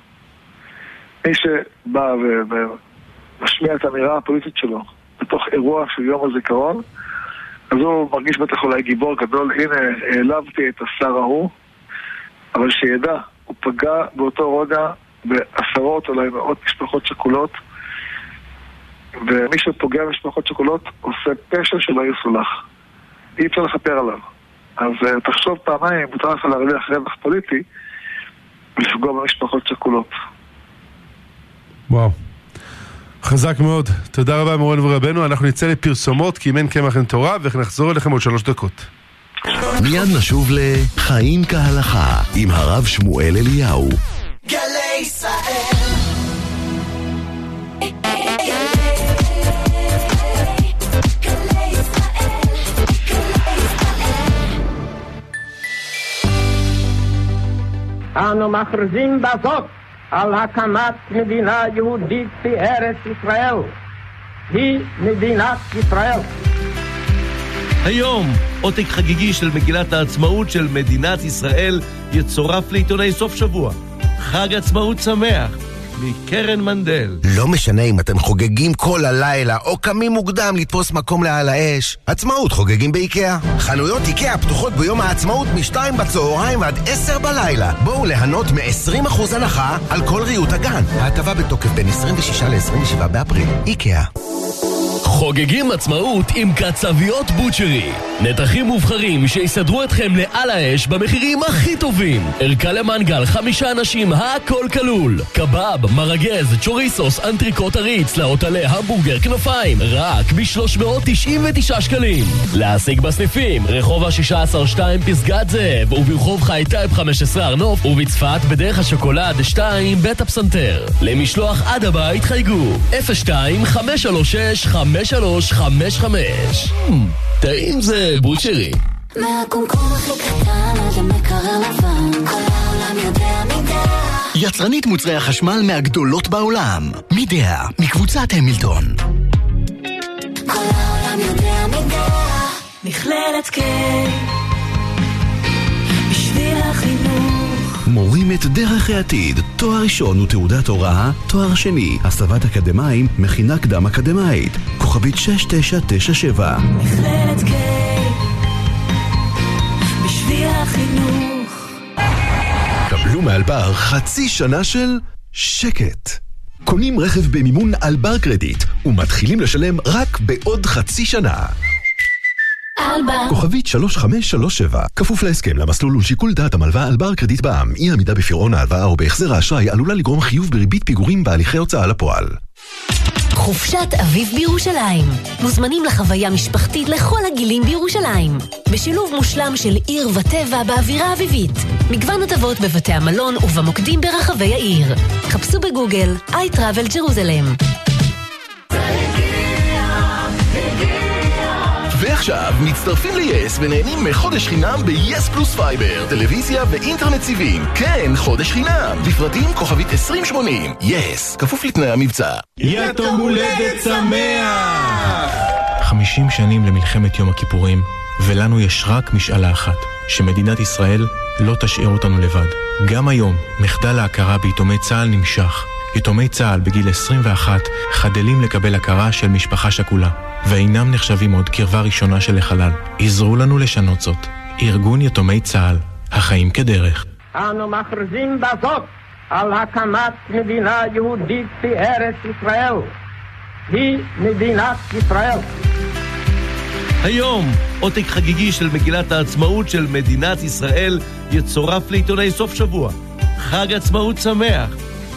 מי שבא ומשמיע את האמירה הפוליטית שלו בתוך אירוע של יום הזיכרון, אז הוא מרגיש בטח אולי גיבור גדול, הנה, העלבתי את השר ההוא, אבל שידע, הוא פגע באותו רגע בעשרות, אולי מאות משפחות שכולות, ומי שפוגע במשפחות שכולות עושה פשע שלא יסולח. אי אפשר לכפר עליו. אז uh, תחשוב פעמיים, מותר לך להרוויח רווח פוליטי ולפגוע במשפחות שכולות. וואו. חזק מאוד. תודה רבה מורנו ורבנו. אנחנו נצא לפרסומות כי אם אין קמח אין תורה ונחזור אליכם עוד שלוש דקות. מיד נשוב ל"חיים כהלכה" עם הרב שמואל אליהו. גלי ישראל אנו מכריזים בזאת על הקמת מדינה יהודית בארץ ישראל. היא מדינת ישראל. היום, עותק חגיגי של מגילת העצמאות של מדינת ישראל יצורף לעיתוני סוף שבוע. חג עצמאות שמח! מקרן מנדל. לא משנה אם אתם חוגגים כל הלילה או קמים מוקדם לתפוס מקום לעל האש, עצמאות חוגגים באיקאה. חנויות איקאה פתוחות ביום העצמאות מ-2 בצהריים ועד 10 בלילה. בואו ליהנות מ-20% הנחה על כל ריהוט הגן. ההטבה בתוקף בין 26 ל-27 באפריל. איקאה. חוגגים עצמאות עם קצביות בוטשרי. נתחים מובחרים שיסדרו אתכם לעל האש במחירים הכי טובים. ערכה למנגל, חמישה אנשים, הכל כלול. קבב, מרגז, צ'וריסוס, אנטריקוט עריץ, לאוטלה, המבורגר, כנפיים, רק ב-399 שקלים. להשיג בסניפים, רחוב ה-16-2 פסגת זאב, וברחוב חי טייפ 15 הר נוף, ובצפת בדרך השוקולד 2 בית הפסנתר. למשלוח עד הבית חייגו 02 536 5355 טעים זה בוטשרי. מהקומקום הכי קטן עד המקרר לבן, כל העולם יודע מדעה. יצרנית מוצרי החשמל מהגדולות בעולם. מידעה, מקבוצת המילטון. כל העולם יודע מדעה. מכללת K בשביל החינוך מורים את דרך העתיד, תואר ראשון ותעודת הוראה, תואר שני, הסבת אקדמאים, מכינה קדם אקדמאית, כוכבית 6997. מכללת K בשביל החינוך קבלו מאלבר חצי שנה של שקט. קונים רכב במימון אלבר קרדיט ומתחילים לשלם רק בעוד חצי שנה. אלבה כוכבית 3537, כפוף להסכם למסלול ולשיקול דעת המלווה על בר קרדיט בע"מ, אי עמידה בפירעון ההלוואה או בהחזר האשראי עלולה לגרום חיוב בריבית פיגורים בהליכי הוצאה לפועל. חופשת אביב בירושלים. מוזמנים לחוויה משפחתית לכל הגילים בירושלים. בשילוב מושלם של עיר וטבע באווירה אביבית. מגוון הטבות בבתי המלון ובמוקדים ברחבי העיר. חפשו בגוגל iTravel Jerusalem. ועכשיו מצטרפים ל-yes ונהנים מחודש חינם ב-yes פלוס Fiber, טלוויזיה ואינטרנט סיבים. כן, חודש חינם. לפרטים כוכבית 2080. yes, כפוף לתנאי המבצע. יתום הולדת שמח! 50 שנים למלחמת יום הכיפורים, ולנו יש רק משאלה אחת, שמדינת ישראל לא תשאיר אותנו לבד. גם היום, מחדל ההכרה ביתומי צה"ל נמשך. יתומי צה"ל בגיל 21 חדלים לקבל הכרה של משפחה שכולה, ואינם נחשבים עוד קרבה ראשונה של החלל. עזרו לנו לשנות זאת. ארגון יתומי צה"ל, החיים כדרך. אנו מכריזים בזאת על הקמת מדינה יהודית בארץ ישראל. היא מדינת ישראל. היום, עותק חגיגי של מגילת העצמאות של מדינת ישראל יצורף לעיתוני סוף שבוע. חג עצמאות שמח,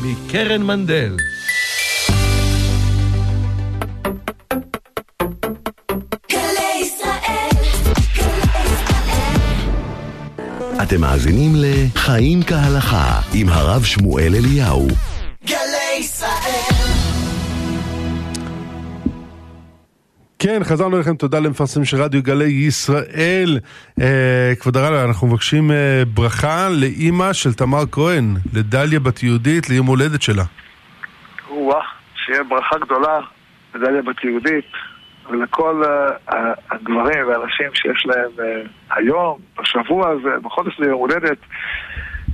מקרן מנדל. אתם מאזינים ל"חיים כהלכה" עם הרב שמואל אליהו. גלי ישראל כן, חזרנו אליכם, תודה למפרסם של רדיו גלי ישראל. אה, כבוד הרב, אנחנו מבקשים אה, ברכה לאימא של תמר כהן, לדליה בת יהודית, ליום הולדת שלה. וואה, שיהיה ברכה גדולה לדליה בת יהודית ולכל uh, הגברים והנשים שיש להם uh, היום, בשבוע הזה, בחודש ליום הולדת,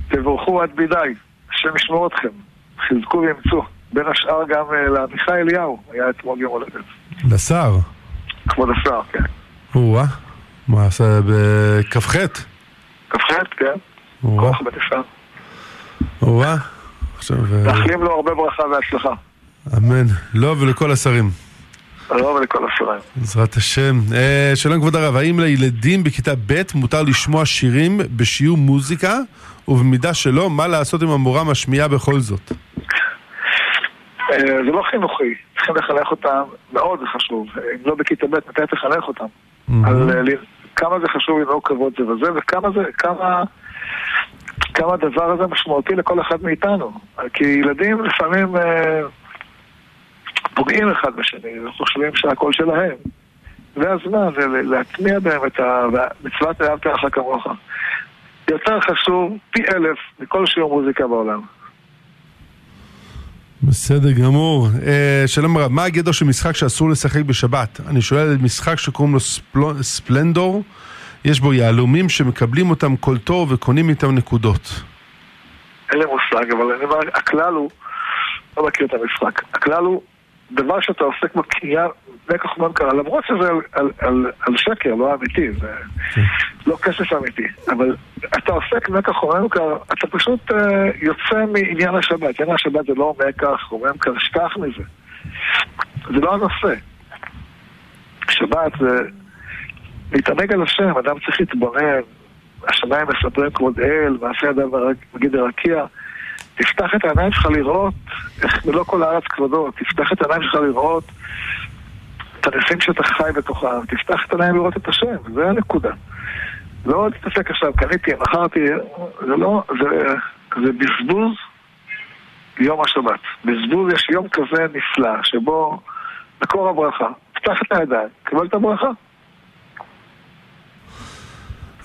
תבורכו עד בידי, השם ישמור אתכם, חזקו וימצאו. בין השאר גם uh, לעמיחי אליהו, היה אתמול יום הולדת. לשר. כבוד השר, כן. או-אה, מה עשה בכ"ח? כ"ח, כן. כוח בתפאר. או-אה. עכשיו, אה, מאחלים לו הרבה ברכה והצלחה. אמן. לו ולכל השרים. לו ולכל השרים. בעזרת השם. אה, שלום כבוד הרב, האם לילדים בכיתה ב' מותר לשמוע שירים בשיעור מוזיקה? ובמידה שלא, מה לעשות אם המורה משמיעה בכל זאת? אה, זה לא חינוכי, צריכים לחנך אותם, מאוד זה חשוב. אם לא בכיתה ב', מתי תחנך אותם? על אה, כמה זה חשוב לנהוג כבוד זה וזה, וכמה זה, כמה... כמה הדבר הזה משמעותי לכל אחד מאיתנו. כי ילדים לפעמים אה, פוגעים אחד בשני, וחושבים שהכל שלהם. זה הזמן, זה להטמיע בהם את המצוות אהבת לך כמוך. יותר חשוב פי אלף מכל שיעור מוזיקה בעולם. בסדר גמור. אה, שלום רב, מה הגדר של משחק שאסור לשחק בשבת? אני שואל על משחק שקוראים לו ספלו, ספלנדור. יש בו יהלומים שמקבלים אותם כל תור וקונים איתם נקודות. אין לי מושג, אבל אני אומר, הכלל הוא לא מכיר את המשחק. הכלל הוא דבר שאתה עוסק בקנייה לקח מאוד קרה, למרות שזה על, על, על, על שקר, לא אמיתי, זה לא כסף אמיתי. אבל אתה עוסק מקח או ממכר, אתה פשוט uh, יוצא מעניין השבת. עניין השבת זה לא מקח או ממכר, שכח מזה. זה לא הנושא. שבת זה להתענג על השם, אדם צריך להתבונן. השמיים מספרים כבוד אל, מעשה אדם מגיד הרקיע. תפתח את העיניים שלך לראות איך מלוא כל הארץ כבודו, תפתח את העיניים שלך לראות את הניסים שאתה חי בתוכם, תפתח את העיניים לראות את השם, זה הנקודה. לא תתעסק עכשיו, קניתי, מכרתי, זה לא, זה, זה בזבוז יום השבת. בזבוז יש יום כזה נפלא, שבו מקור הברכה, פתח את הידיים, קבל את הברכה.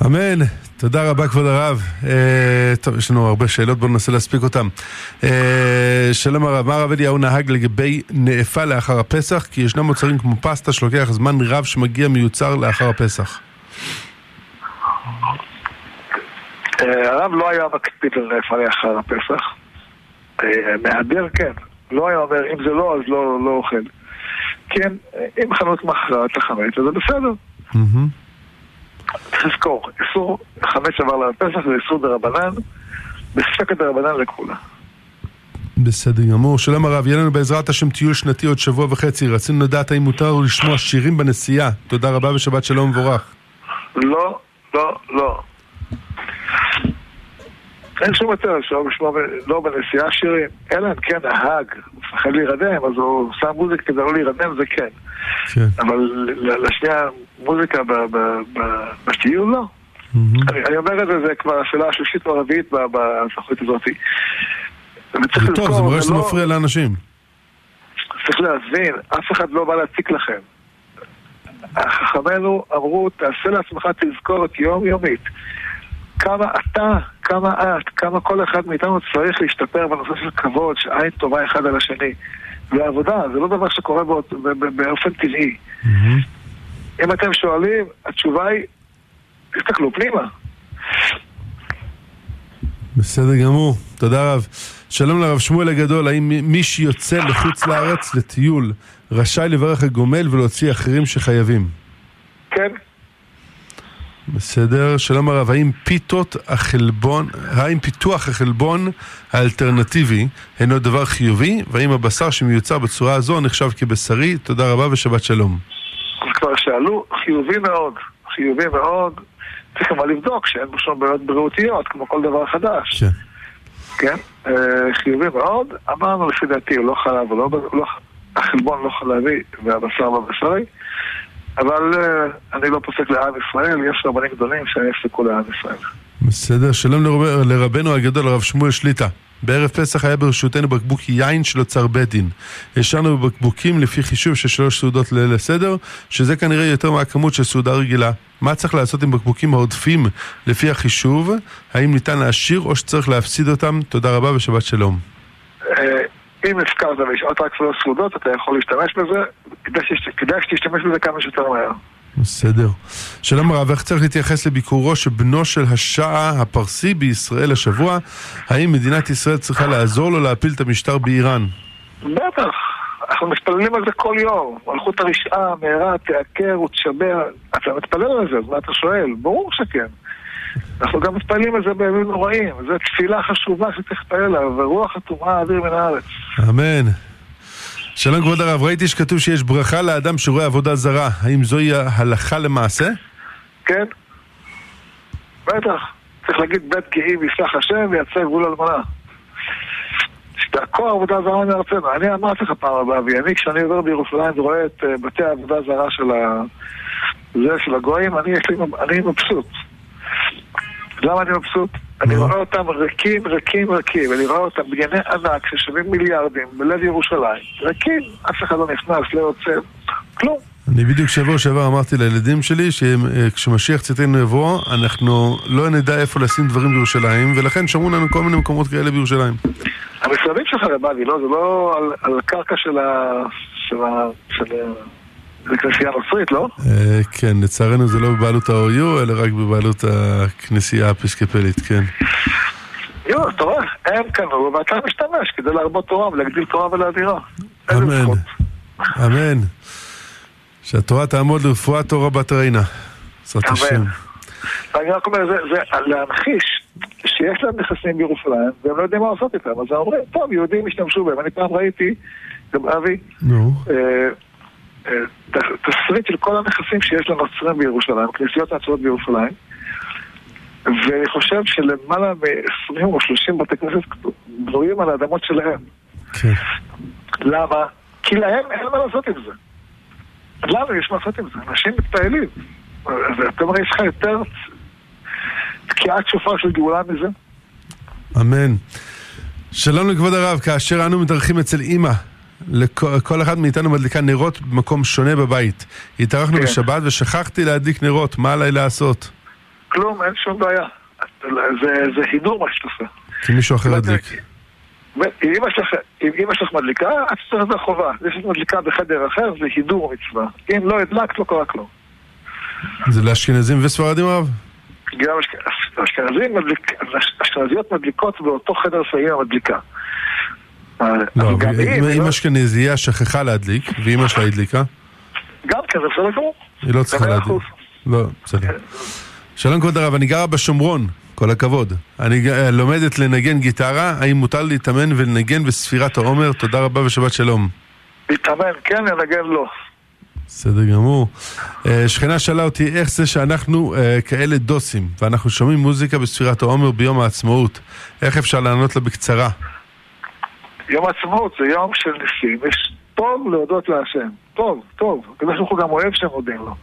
אמן. תודה רבה כבוד הרב. אה, טוב, יש לנו הרבה שאלות, בואו ננסה להספיק אותן. אה, שלום הרב, מה הרב אליהו נהג לגבי נאפה לאחר הפסח? כי ישנם מוצרים כמו פסטה שלוקח זמן רב שמגיע מיוצר לאחר הפסח. אה, הרב לא היה מקפיד על נאפה לאחר הפסח. אה, מהדר כן. לא היה אומר, אם זה לא, אז לא, לא אוכל. כן, אם חנות מכרה את החמץ, אז זה בסדר. צריך לזכור, איסור חמץ עבר לפסח זה איסור דרבנן, בספקת דרבנן לכולה. בסדר גמור. שלום הרב, יהיה לנו בעזרת השם טיול שנתי עוד שבוע וחצי. רצינו לדעת האם מותר לשמוע שירים בנסיעה. תודה רבה ושבת שלום ומבורך. לא, לא, לא. אין שום היתר אפשר לשמוע לא בנסיעה שירים, אלא אם כן נהג, הוא מפחד להירדם, אז הוא שם מוזיקה כדי לא להירדם, זה כן. כן. אבל להשמיע מוזיקה בטיול לא. אני, אני אומר את זה, זה כבר השאלה השלישית או הרביעית בסוכנית הזאת. זה טוב, זה מראה שזה לא- מפריע לאנשים. צריך להבין, אף אחד לא בא להציק לכם. חכמינו אמרו, תעשה לעצמך תזכורת יומיומית. כמה אתה, כמה את, כמה כל אחד מאיתנו צריך להשתפר בנושא של כבוד, שעין טובה אחד על השני. ועבודה, זה לא דבר שקורה באות, באופן טבעי. אם אתם שואלים, התשובה היא, תסתכלו פנימה. בסדר גמור, תודה רב. שלום לרב שמואל הגדול, האם מי שיוצא לחוץ לארץ לטיול רשאי לברך הגומל ולהוציא אחרים שחייבים? כן. בסדר, שלום הרב, האם פיתות החלבון, האם פיתוח החלבון האלטרנטיבי אינו דבר חיובי, והאם הבשר שמיוצר בצורה הזו נחשב כבשרי? תודה רבה ושבת שלום. כבר שאלו, חיובי מאוד, חיובי מאוד, צריך אבל לבדוק שאין בו שום בעיות בריאותיות, כמו כל דבר חדש. כן. כן, אה, חיובי מאוד, אמרנו לפי דעתי, הוא לא חלב, הוא לא, לא, החלבון לא חלבי והבשר לא בשרי. אבל uh, אני לא פוסק לעם ישראל, יש רבנים גדולים שיפסקו לעם ישראל. בסדר, שלום לרב, לרבנו הגדול, הרב שמואל שליטה. בערב פסח היה ברשותנו בקבוק יין של אוצר בית דין. השארנו בבקבוקים לפי חישוב של שלוש סעודות ליל הסדר, שזה כנראה יותר מהכמות של סעודה רגילה. מה צריך לעשות עם בקבוקים העודפים לפי החישוב? האם ניתן להשאיר או שצריך להפסיד אותם? תודה רבה ושבת שלום. אם הזכרת והשארת רק שלוש סעודות, אתה יכול להשתמש בזה, כדאי שתשתמש בזה כמה שיותר מהר. בסדר. שלום הרב, איך צריך להתייחס לביקורו של בנו של השאה הפרסי בישראל השבוע? האם מדינת ישראל צריכה לעזור לו להפיל את המשטר באיראן? בטח. אנחנו מתפללים על זה כל יום. מלכות הרשעה מהרה תעקר ותשבר. אתה מתפלל על זה, אז מה אתה שואל? ברור שכן. אנחנו גם מתפללים על זה בימים נוראים. זו תפילה חשובה שצריך להתפלל עליו, ורוח הטומאה אוויר מן הארץ. אמן. שלום כבוד הרב, ראיתי שכתוב שיש ברכה לאדם שרואה עבודה זרה. האם זוהי הלכה למעשה? כן. בטח. צריך להגיד בית גאים יסלח השם ויצא גבול אלמנה. שתעקור עבודה זרה מארצנו. אני אמרתי לך פעם הבאה, ואני כשאני עובר בירושלים ורואה את uh, בתי העבודה זרה של ה... זה, של הגויים, אני, לי, אני מבסוט. למה אני מבסוט? אני רואה אותם ריקים, ריקים, ריקים. אני רואה אותם בנייני ענק ששווים מיליארדים בלב ירושלים. ריקים, אף אחד לא נכנס, לא יוצא, כלום. אני בדיוק שבוע שעבר אמרתי לילדים שלי שכשמשיח צאתנו יבוא, אנחנו לא נדע איפה לשים דברים בירושלים, ולכן שמרו לנו כל מיני מקומות כאלה בירושלים. המשרדים שלך רבבי, לא? זה לא על, על הקרקע של ה... של ה... של ה... זה כנסייה נוצרית, לא? כן, לצערנו זה לא בבעלות ה-OU, אלא רק בבעלות הכנסייה האפיסקפלית, כן. יו, אתה רואה, הם קנו ואתה משתמש כדי להרבות תורה ולהגדיל תורה ולאדירה. אמן. אמן. שהתורה תעמוד לרפואת תורה בת ריינה. אמן. השם. אני רק אומר, זה, זה להמחיש שיש להם נכסים בירושלים והם לא יודעים מה לעשות איתם, אז הם אומרים, טוב, יהודים השתמשו בהם. אני פעם ראיתי, גם אבי, נו. אה, אה, תסריט של כל הנכסים שיש לנוצרים בירושלים, כנסיות נצרות בירושלים, ואני חושב שלמעלה מ-20 או 30 בתי כנסת בנויים על האדמות שלהם. כן. למה? כי להם אין מה לעשות עם זה. לנו יש מה לעשות עם זה. אנשים מתפעלים. ואתה אומר, יש לך יותר תקיעת שופר של גאולה מזה? אמן. שלום לכבוד הרב, כאשר אנו מתארחים אצל אימא, לכל כל אחד מאיתנו מדליקה נרות במקום שונה בבית. התארחנו כן. בשבת ושכחתי להדליק נרות, מה עליי לעשות? כלום, אין שום בעיה. זה, זה הידור מה שאתה עושה. כי מישהו אחר ידליק. אם אמא שלך, אם מדליקה, את צריכה את החובה. זה שאת מדליקה בחדר אחר זה הידור מצווה. אם לא הדלקת, לא קרה כלום. זה לאשכנזים וספרדים רב? גם אשכנזיות מדליקות באותו חדר שאימא מדליקה. לא, אבל אם היא לא- אמא אשכנזייה שכחה להדליק, ואמא שלה הדליקה, גם כן, זה בסדר גמור. היא לא צריכה להדליק. לא, בסדר. שלום כבוד הרב, אני גרה בשומרון, כל הכבוד. אני אה, לומדת לנגן גיטרה, האם מותר לי להתאמן ולנגן בספירת העומר? תודה רבה ושבת שלום. להתאמן, כן, לנגן לא. בסדר גמור. אה, שכנה שאלה אותי איך זה שאנחנו אה, כאלה דוסים, ואנחנו שומעים מוזיקה בספירת העומר ביום העצמאות. איך אפשר לענות לה בקצרה? יום העצמאות זה יום של ניסים, יש טוב להודות להשם. טוב, טוב. הקדוש ברוך הוא גם אוהב שמודים לו.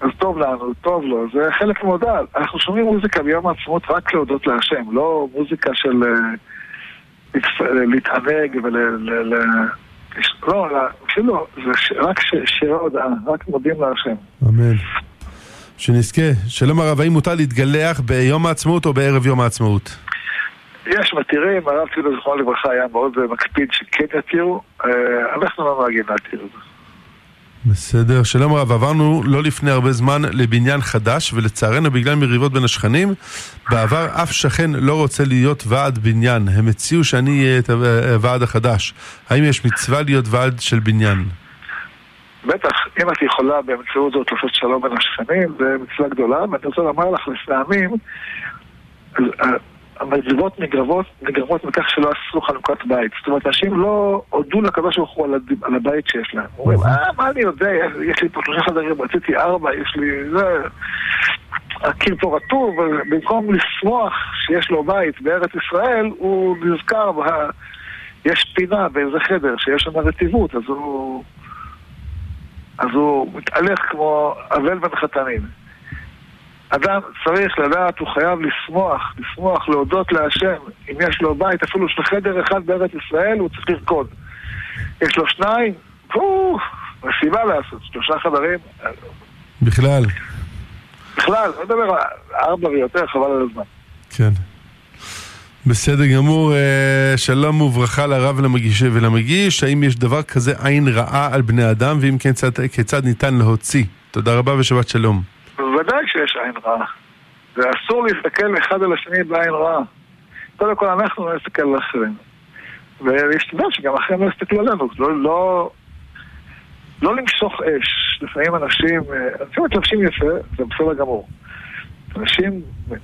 אז טוב לנו, טוב לו, זה חלק מהודעה. אנחנו שומעים מוזיקה ביום העצמאות רק להודות להשם, לא מוזיקה של אה, להתפ- להתענג ול... לא, אפילו, זה רק שירי הודעה, רק מודים להשם. אמן. שנזכה. שלום הרב, האם מותר להתגלח ביום העצמאות או בערב יום העצמאות? יש מתירים, הרב ציודו זכרונו לברכה היה מאוד אה, מקפיד שכן יתירו, אה, אנחנו לא נוהגים להתיר את זה. בסדר. שלום הרב, עברנו לא לפני הרבה זמן לבניין חדש, ולצערנו בגלל מריבות בין השכנים, בעבר אף שכן לא רוצה להיות ועד בניין. הם הציעו שאני אהיה את הוועד החדש. האם יש מצווה להיות ועד של בניין? בטח, אם את יכולה באמצעות זאת לעשות שלום בין השכנים, זה מצווה גדולה, ואני רוצה לומר לך, לפעמים המצוות נגרמות, נגרמות מכך שלא עשו חנוכת בית. זאת אומרת, אנשים לא הודו לקדוש ברוך הוא על, הבית שיש להם. אומרים, אה, מה אני יודע, יש, יש לי פה שלושה חדרים, רציתי ארבע, יש לי זה... הקיר פה רטוב, במקום לשמוח שיש לו בית בארץ ישראל, הוא נזכר, בה, יש פינה באיזה חדר שיש שם רטיבות, אז הוא... אז הוא מתהלך כמו אבל בין חתנים. אדם צריך לדעת, הוא חייב לשמוח, לשמוח, להודות להשם. אם יש לו בית, אפילו של חדר אחד בארץ ישראל, הוא צריך לרקוד. יש לו שניים, פו, מסיבה לעשות, שלושה חדרים. בכלל. בכלל, לא מדבר על ארבע ויותר, חבל על הזמן. כן. בסדר גמור, אה, שלום וברכה לרב ולמגיש, ולמגיש, האם יש דבר כזה עין רעה על בני אדם, ואם כן, כיצד, כיצד ניתן להוציא? תודה רבה ושבת שלום. שיש עין רעה. ואסור להסתכל אחד על השני בעין רעה. קודם כל אנחנו לא נסתכל על אחרים. ולהשתדל שגם אחרים לא יסתכלו עלינו. לא, לא, לא למשוך אש. לפעמים אנשים, אה, אנשים מתלבשים יפה, זה בסדר גמור. אנשים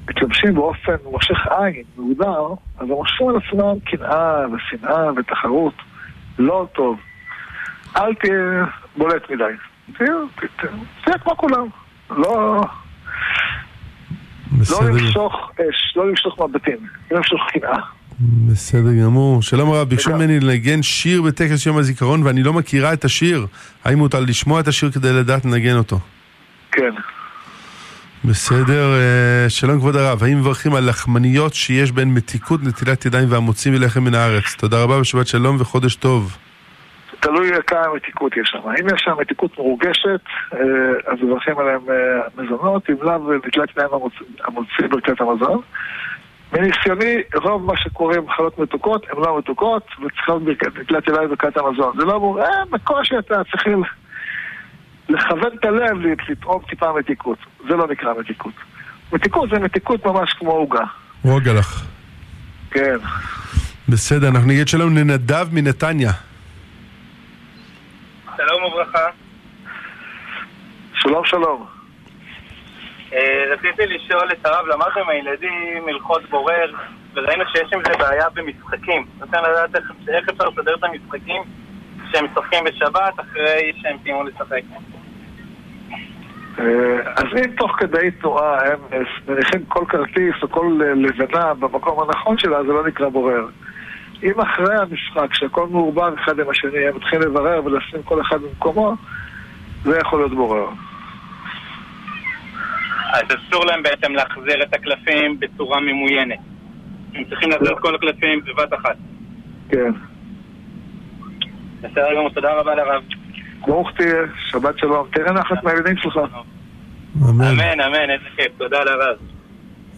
מתלבשים באופן מושך עין, מוגדר, אז הם מושכים על עצמם קנאה ושנאה ותחרות. לא טוב. אל תהיה בולט מדי. תהיה כמו כולם. לא... לא בסדר. למשוך אש, לא למשוך מבטים, לא למשוך קנאה. בסדר גמור. שלום הרב, ביקשו ממני לנגן שיר בטקס יום הזיכרון ואני לא מכירה את השיר. האם מותר לשמוע את השיר כדי לדעת לנגן אותו? כן. בסדר, אה, שלום כבוד הרב, האם מברכים על לחמניות שיש בהן מתיקות, נטילת ידיים והמוצאים מלחם מן הארץ? תודה רבה ושבת שלום וחודש טוב. תלוי כמה מתיקות יש שם. אם יש שם מתיקות מורגשת, אה, אז מברכים עליהם אה, מזונות, אם לאו נטילת ידיים המוצ- המוציא ברכת המזון. מניסיוני, רוב מה שקורה עם מחלות מתוקות הן לא מתוקות, וצריכות נטילת ידיים ברכת המזון. זה לא אמור, אה, בקושי אתה צריכים לכוון את הלב לטעום טיפה מתיקות. זה לא נקרא מתיקות. מתיקות זה מתיקות ממש כמו עוגה. רוגע לך. כן. בסדר, אנחנו נגיד שלום לנדב מנתניה. שלום וברכה. שלום שלום. אה, רציתי לשאול את הרב, למדנו עם הילדים הלכות בורר, וראינו שיש עם זה בעיה במשחקים. רציתי לדעת איך, אפשר לסדר את המשחקים שהם משחקים בשבת אחרי שהם סיימו לשחק. אה, אז אם תוך כדי תנועה הם אה, מניחים כל כרטיס או כל לבנה במקום הנכון שלה, זה לא נקרא בורר. אם אחרי המשחק, שהכל מעורבב אחד עם השני, הם מתחילים לברר ולשים כל אחד במקומו, זה יכול להיות בורר. אז אסור להם בעצם להחזיר את הקלפים בצורה ממוינת. הם צריכים להחזיר את כל הקלפים בבת אחת. כן. בסדר גמור, תודה רבה לרב. ברוך תהיה, שבת שלום. תראה נחת מהילדים שלך. אמן. אמן, אמן, איזה כיף, תודה לרב.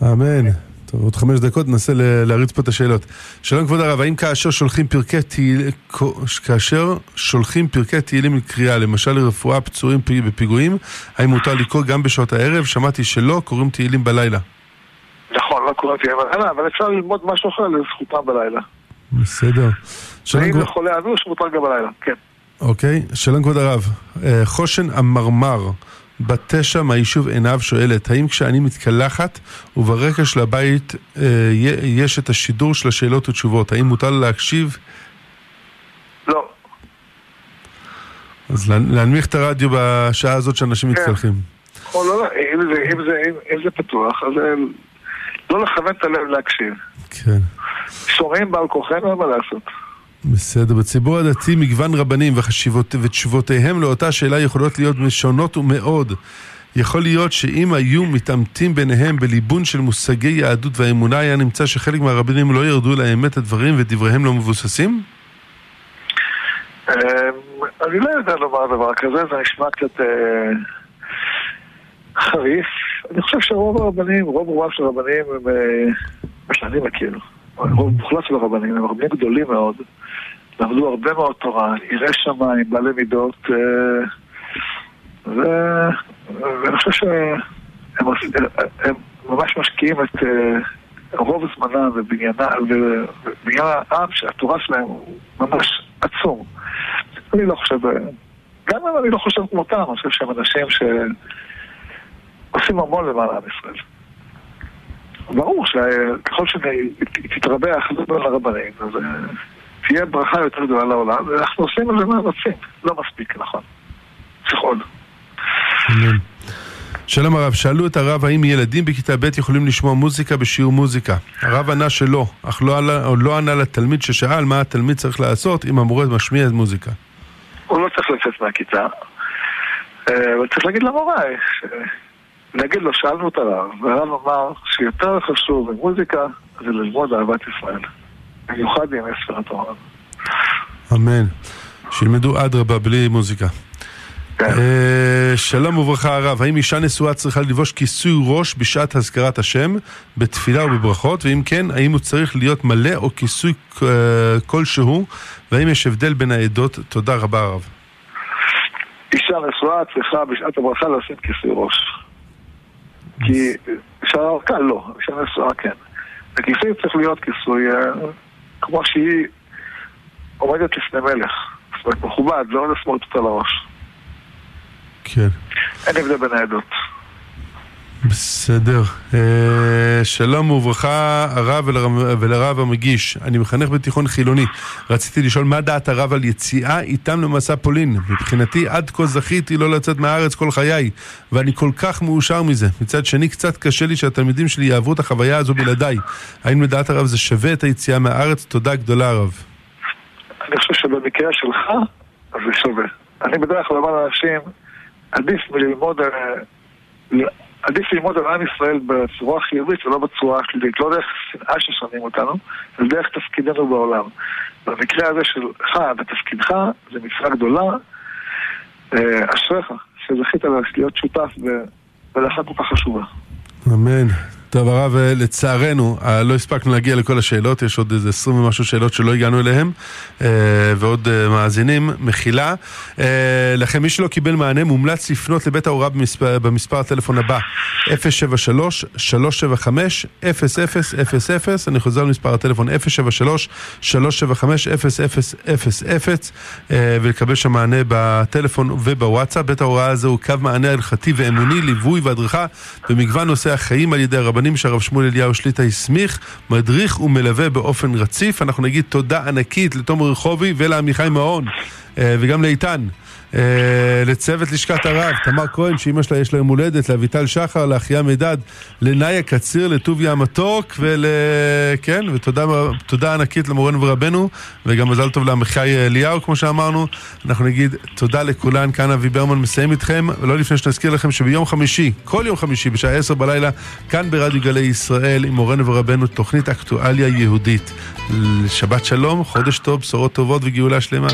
אמן. טוב, עוד חמש דקות ננסה להריץ פה את השאלות. שלום כבוד הרב, האם כאשר שולחים פרקי תהילים, כאשר שולחים פרקי תהילים לקריאה, למשל לרפואה פצועים פי- בפיגועים, האם מותר לקרוא גם בשעות הערב? שמעתי שלא, קוראים תהילים בלילה. נכון, לא קוראים תהיה בלילה, אבל אפשר ללמוד משהו אחר לזכותם בלילה. בסדר. שלום ואם כבוד... זה חולה אנוש, מותר גם בלילה, כן. אוקיי, שלום כבוד הרב. אה, חושן המרמר, בת תשע מהיישוב עינב שואלת, האם כשאני מתקלחת וברקע של הבית אה, יש את השידור של השאלות ותשובות, האם מותר לה להקשיב? לא. אז להנ- להנמיך את הרדיו בשעה הזאת שאנשים כן. מתקלחים. או לא, לא, אם זה, אם זה, אם, אם זה פתוח, אז אה, לא לכוון את הלב להקשיב. כן. שומעים בעל כורחנו, אין מה לעשות. בסדר. בציבור הדתי מגוון רבנים וחשיבות, ותשובותיהם לאותה שאלה יכולות להיות שונות ומאוד. יכול להיות שאם היו מתעמתים ביניהם בליבון של מושגי יהדות והאמונה, היה נמצא שחלק מהרבנים לא ירדו לאמת הדברים ודבריהם לא מבוססים? אה, אני לא יודע לומר דבר כזה, זה נשמע קצת אה, חריף. אני חושב שרוב הרבנים, רוב רובם של הרבנים הם, אה, מה שאני מכיר, רוב מוחלט של הרבנים הם רבנים גדולים מאוד, למדו הרבה מאוד תורה, יראי שמיים, בעלי מידות, אה, ו- ואני חושב שהם עושים- הם ממש משקיעים את אה, רוב זמנם ובניין העם שהתורה שלהם הוא ממש עצום. אני לא חושב, גם אם אני לא חושב כמותם, אני חושב שהם אנשים שעושים המון למען עם ישראל. ברור שככל שתתרבה האחדות בין הרבנים, אז אה, תהיה ברכה יותר גדולה לעולם, ואנחנו עושים על זה מאמצים. לא מספיק, נכון. צריך עוד. שלום הרב, שאלו את הרב האם ילדים בכיתה ב' יכולים לשמוע מוזיקה בשיעור מוזיקה. הרב ענה שלא, אך לא, עלה, לא ענה לתלמיד ששאל מה התלמיד צריך לעשות אם המורה משמיע את מוזיקה. הוא לא צריך לצאת מהכיתה, אה, אבל צריך להגיד למורה, ש- להגיד לו, שאלנו את הרב, והרב אמר שיותר חשוב במוזיקה זה ללמוד אהבת ישראל. במיוחד בימי ספירת העולם. אמן. שילמדו אדרבה בלי מוזיקה. אה, שלום וברכה הרב, האם אישה נשואה צריכה ללבוש כיסוי ראש בשעת הזכרת השם, בתפילה ובברכות, ואם כן, האם הוא צריך להיות מלא או כיסוי אה, כלשהו, והאם יש הבדל בין העדות? תודה רבה הרב. אישה נשואה צריכה בשעת הברכה לשים כיסוי ראש. כי אישה ארכה לא, אישה נשואה כן. הכיסוי צריך להיות כיסוי אה, כמו שהיא עומדת לפני מלך. זאת אומרת, מכובד, לא לסמוט אותה לראש. כן. אין הבדל בין העדות. בסדר. אה, שלום וברכה הרב ולרב, המגיש. אני מחנך בתיכון חילוני. רציתי לשאול מה דעת הרב על יציאה איתם למסע פולין. מבחינתי עד כה זכיתי לא לצאת מהארץ כל חיי, ואני כל כך מאושר מזה. מצד שני קצת קשה לי שהתלמידים שלי יעברו את החוויה הזו בלעדיי. האם לדעת הרב זה שווה את היציאה מהארץ? תודה גדולה הרב. אני חושב שבמקרה שלך, אז זה שווה. אני בדרך כלל אומר לאנשים, עדיף ללמוד, אה, עדיף ללמוד על עם ישראל בצורה חיובית ולא בצורה השלילית. לא דרך שנאה ששונאים אותנו, אלא דרך תפקידנו בעולם. במקרה הזה שלך, בתפקידך, זה מצווה גדולה. אה, אשריך, שזכית להיות שותף במלאכה כל כך חשובה. אמן. טוב הרב, אה, לצערנו, אה, לא הספקנו להגיע לכל השאלות, יש עוד איזה 20 ומשהו שאלות שלא הגענו אליהן, אה, ועוד מאזינים, מחילה. לכן, מי שלא קיבל מענה, מומלץ לפנות לבית ההוראה במספר, במספר הטלפון הבא, 073-375-0000, אני חוזר למספר הטלפון 073-375-0000, אה, ולקבל שם מענה בטלפון ובוואטסאפ. בית ההוראה הזה הוא קו מענה הלכתי ואמוני, ליווי והדרכה במגוון נושאי החיים על ידי הרבנים שהרב שמואל אליהו שליטה הסמיך, מדריך ומלווה באופן רציף. אנחנו נגיד תודה ענקית לתומר רחובי ולעמיחי מעון, אה, וגם לאיתן. אה, לצוות לשכת הרב, תמר כהן, שאימא שלה יש לה יום הולדת, לאביטל שחר, לאחיה מידד, לנאיה קציר, לטוביה המתוק, ול... כן, ותודה תודה ענקית למורנו ורבנו, וגם מזל טוב לעמיחי אליהו, כמו שאמרנו. אנחנו נגיד תודה לכולן, כאן אבי ברמן מסיים איתכם, ולא לפני שנזכיר לכם שביום חמישי, כל יום חמישי, בשעה עשר בלילה, כאן ברדיו גלי ישראל, עם מורנו ורבנו, תוכנית אקטואליה יהודית. שבת שלום, חודש טוב, בשורות טובות וגאולה שלמה.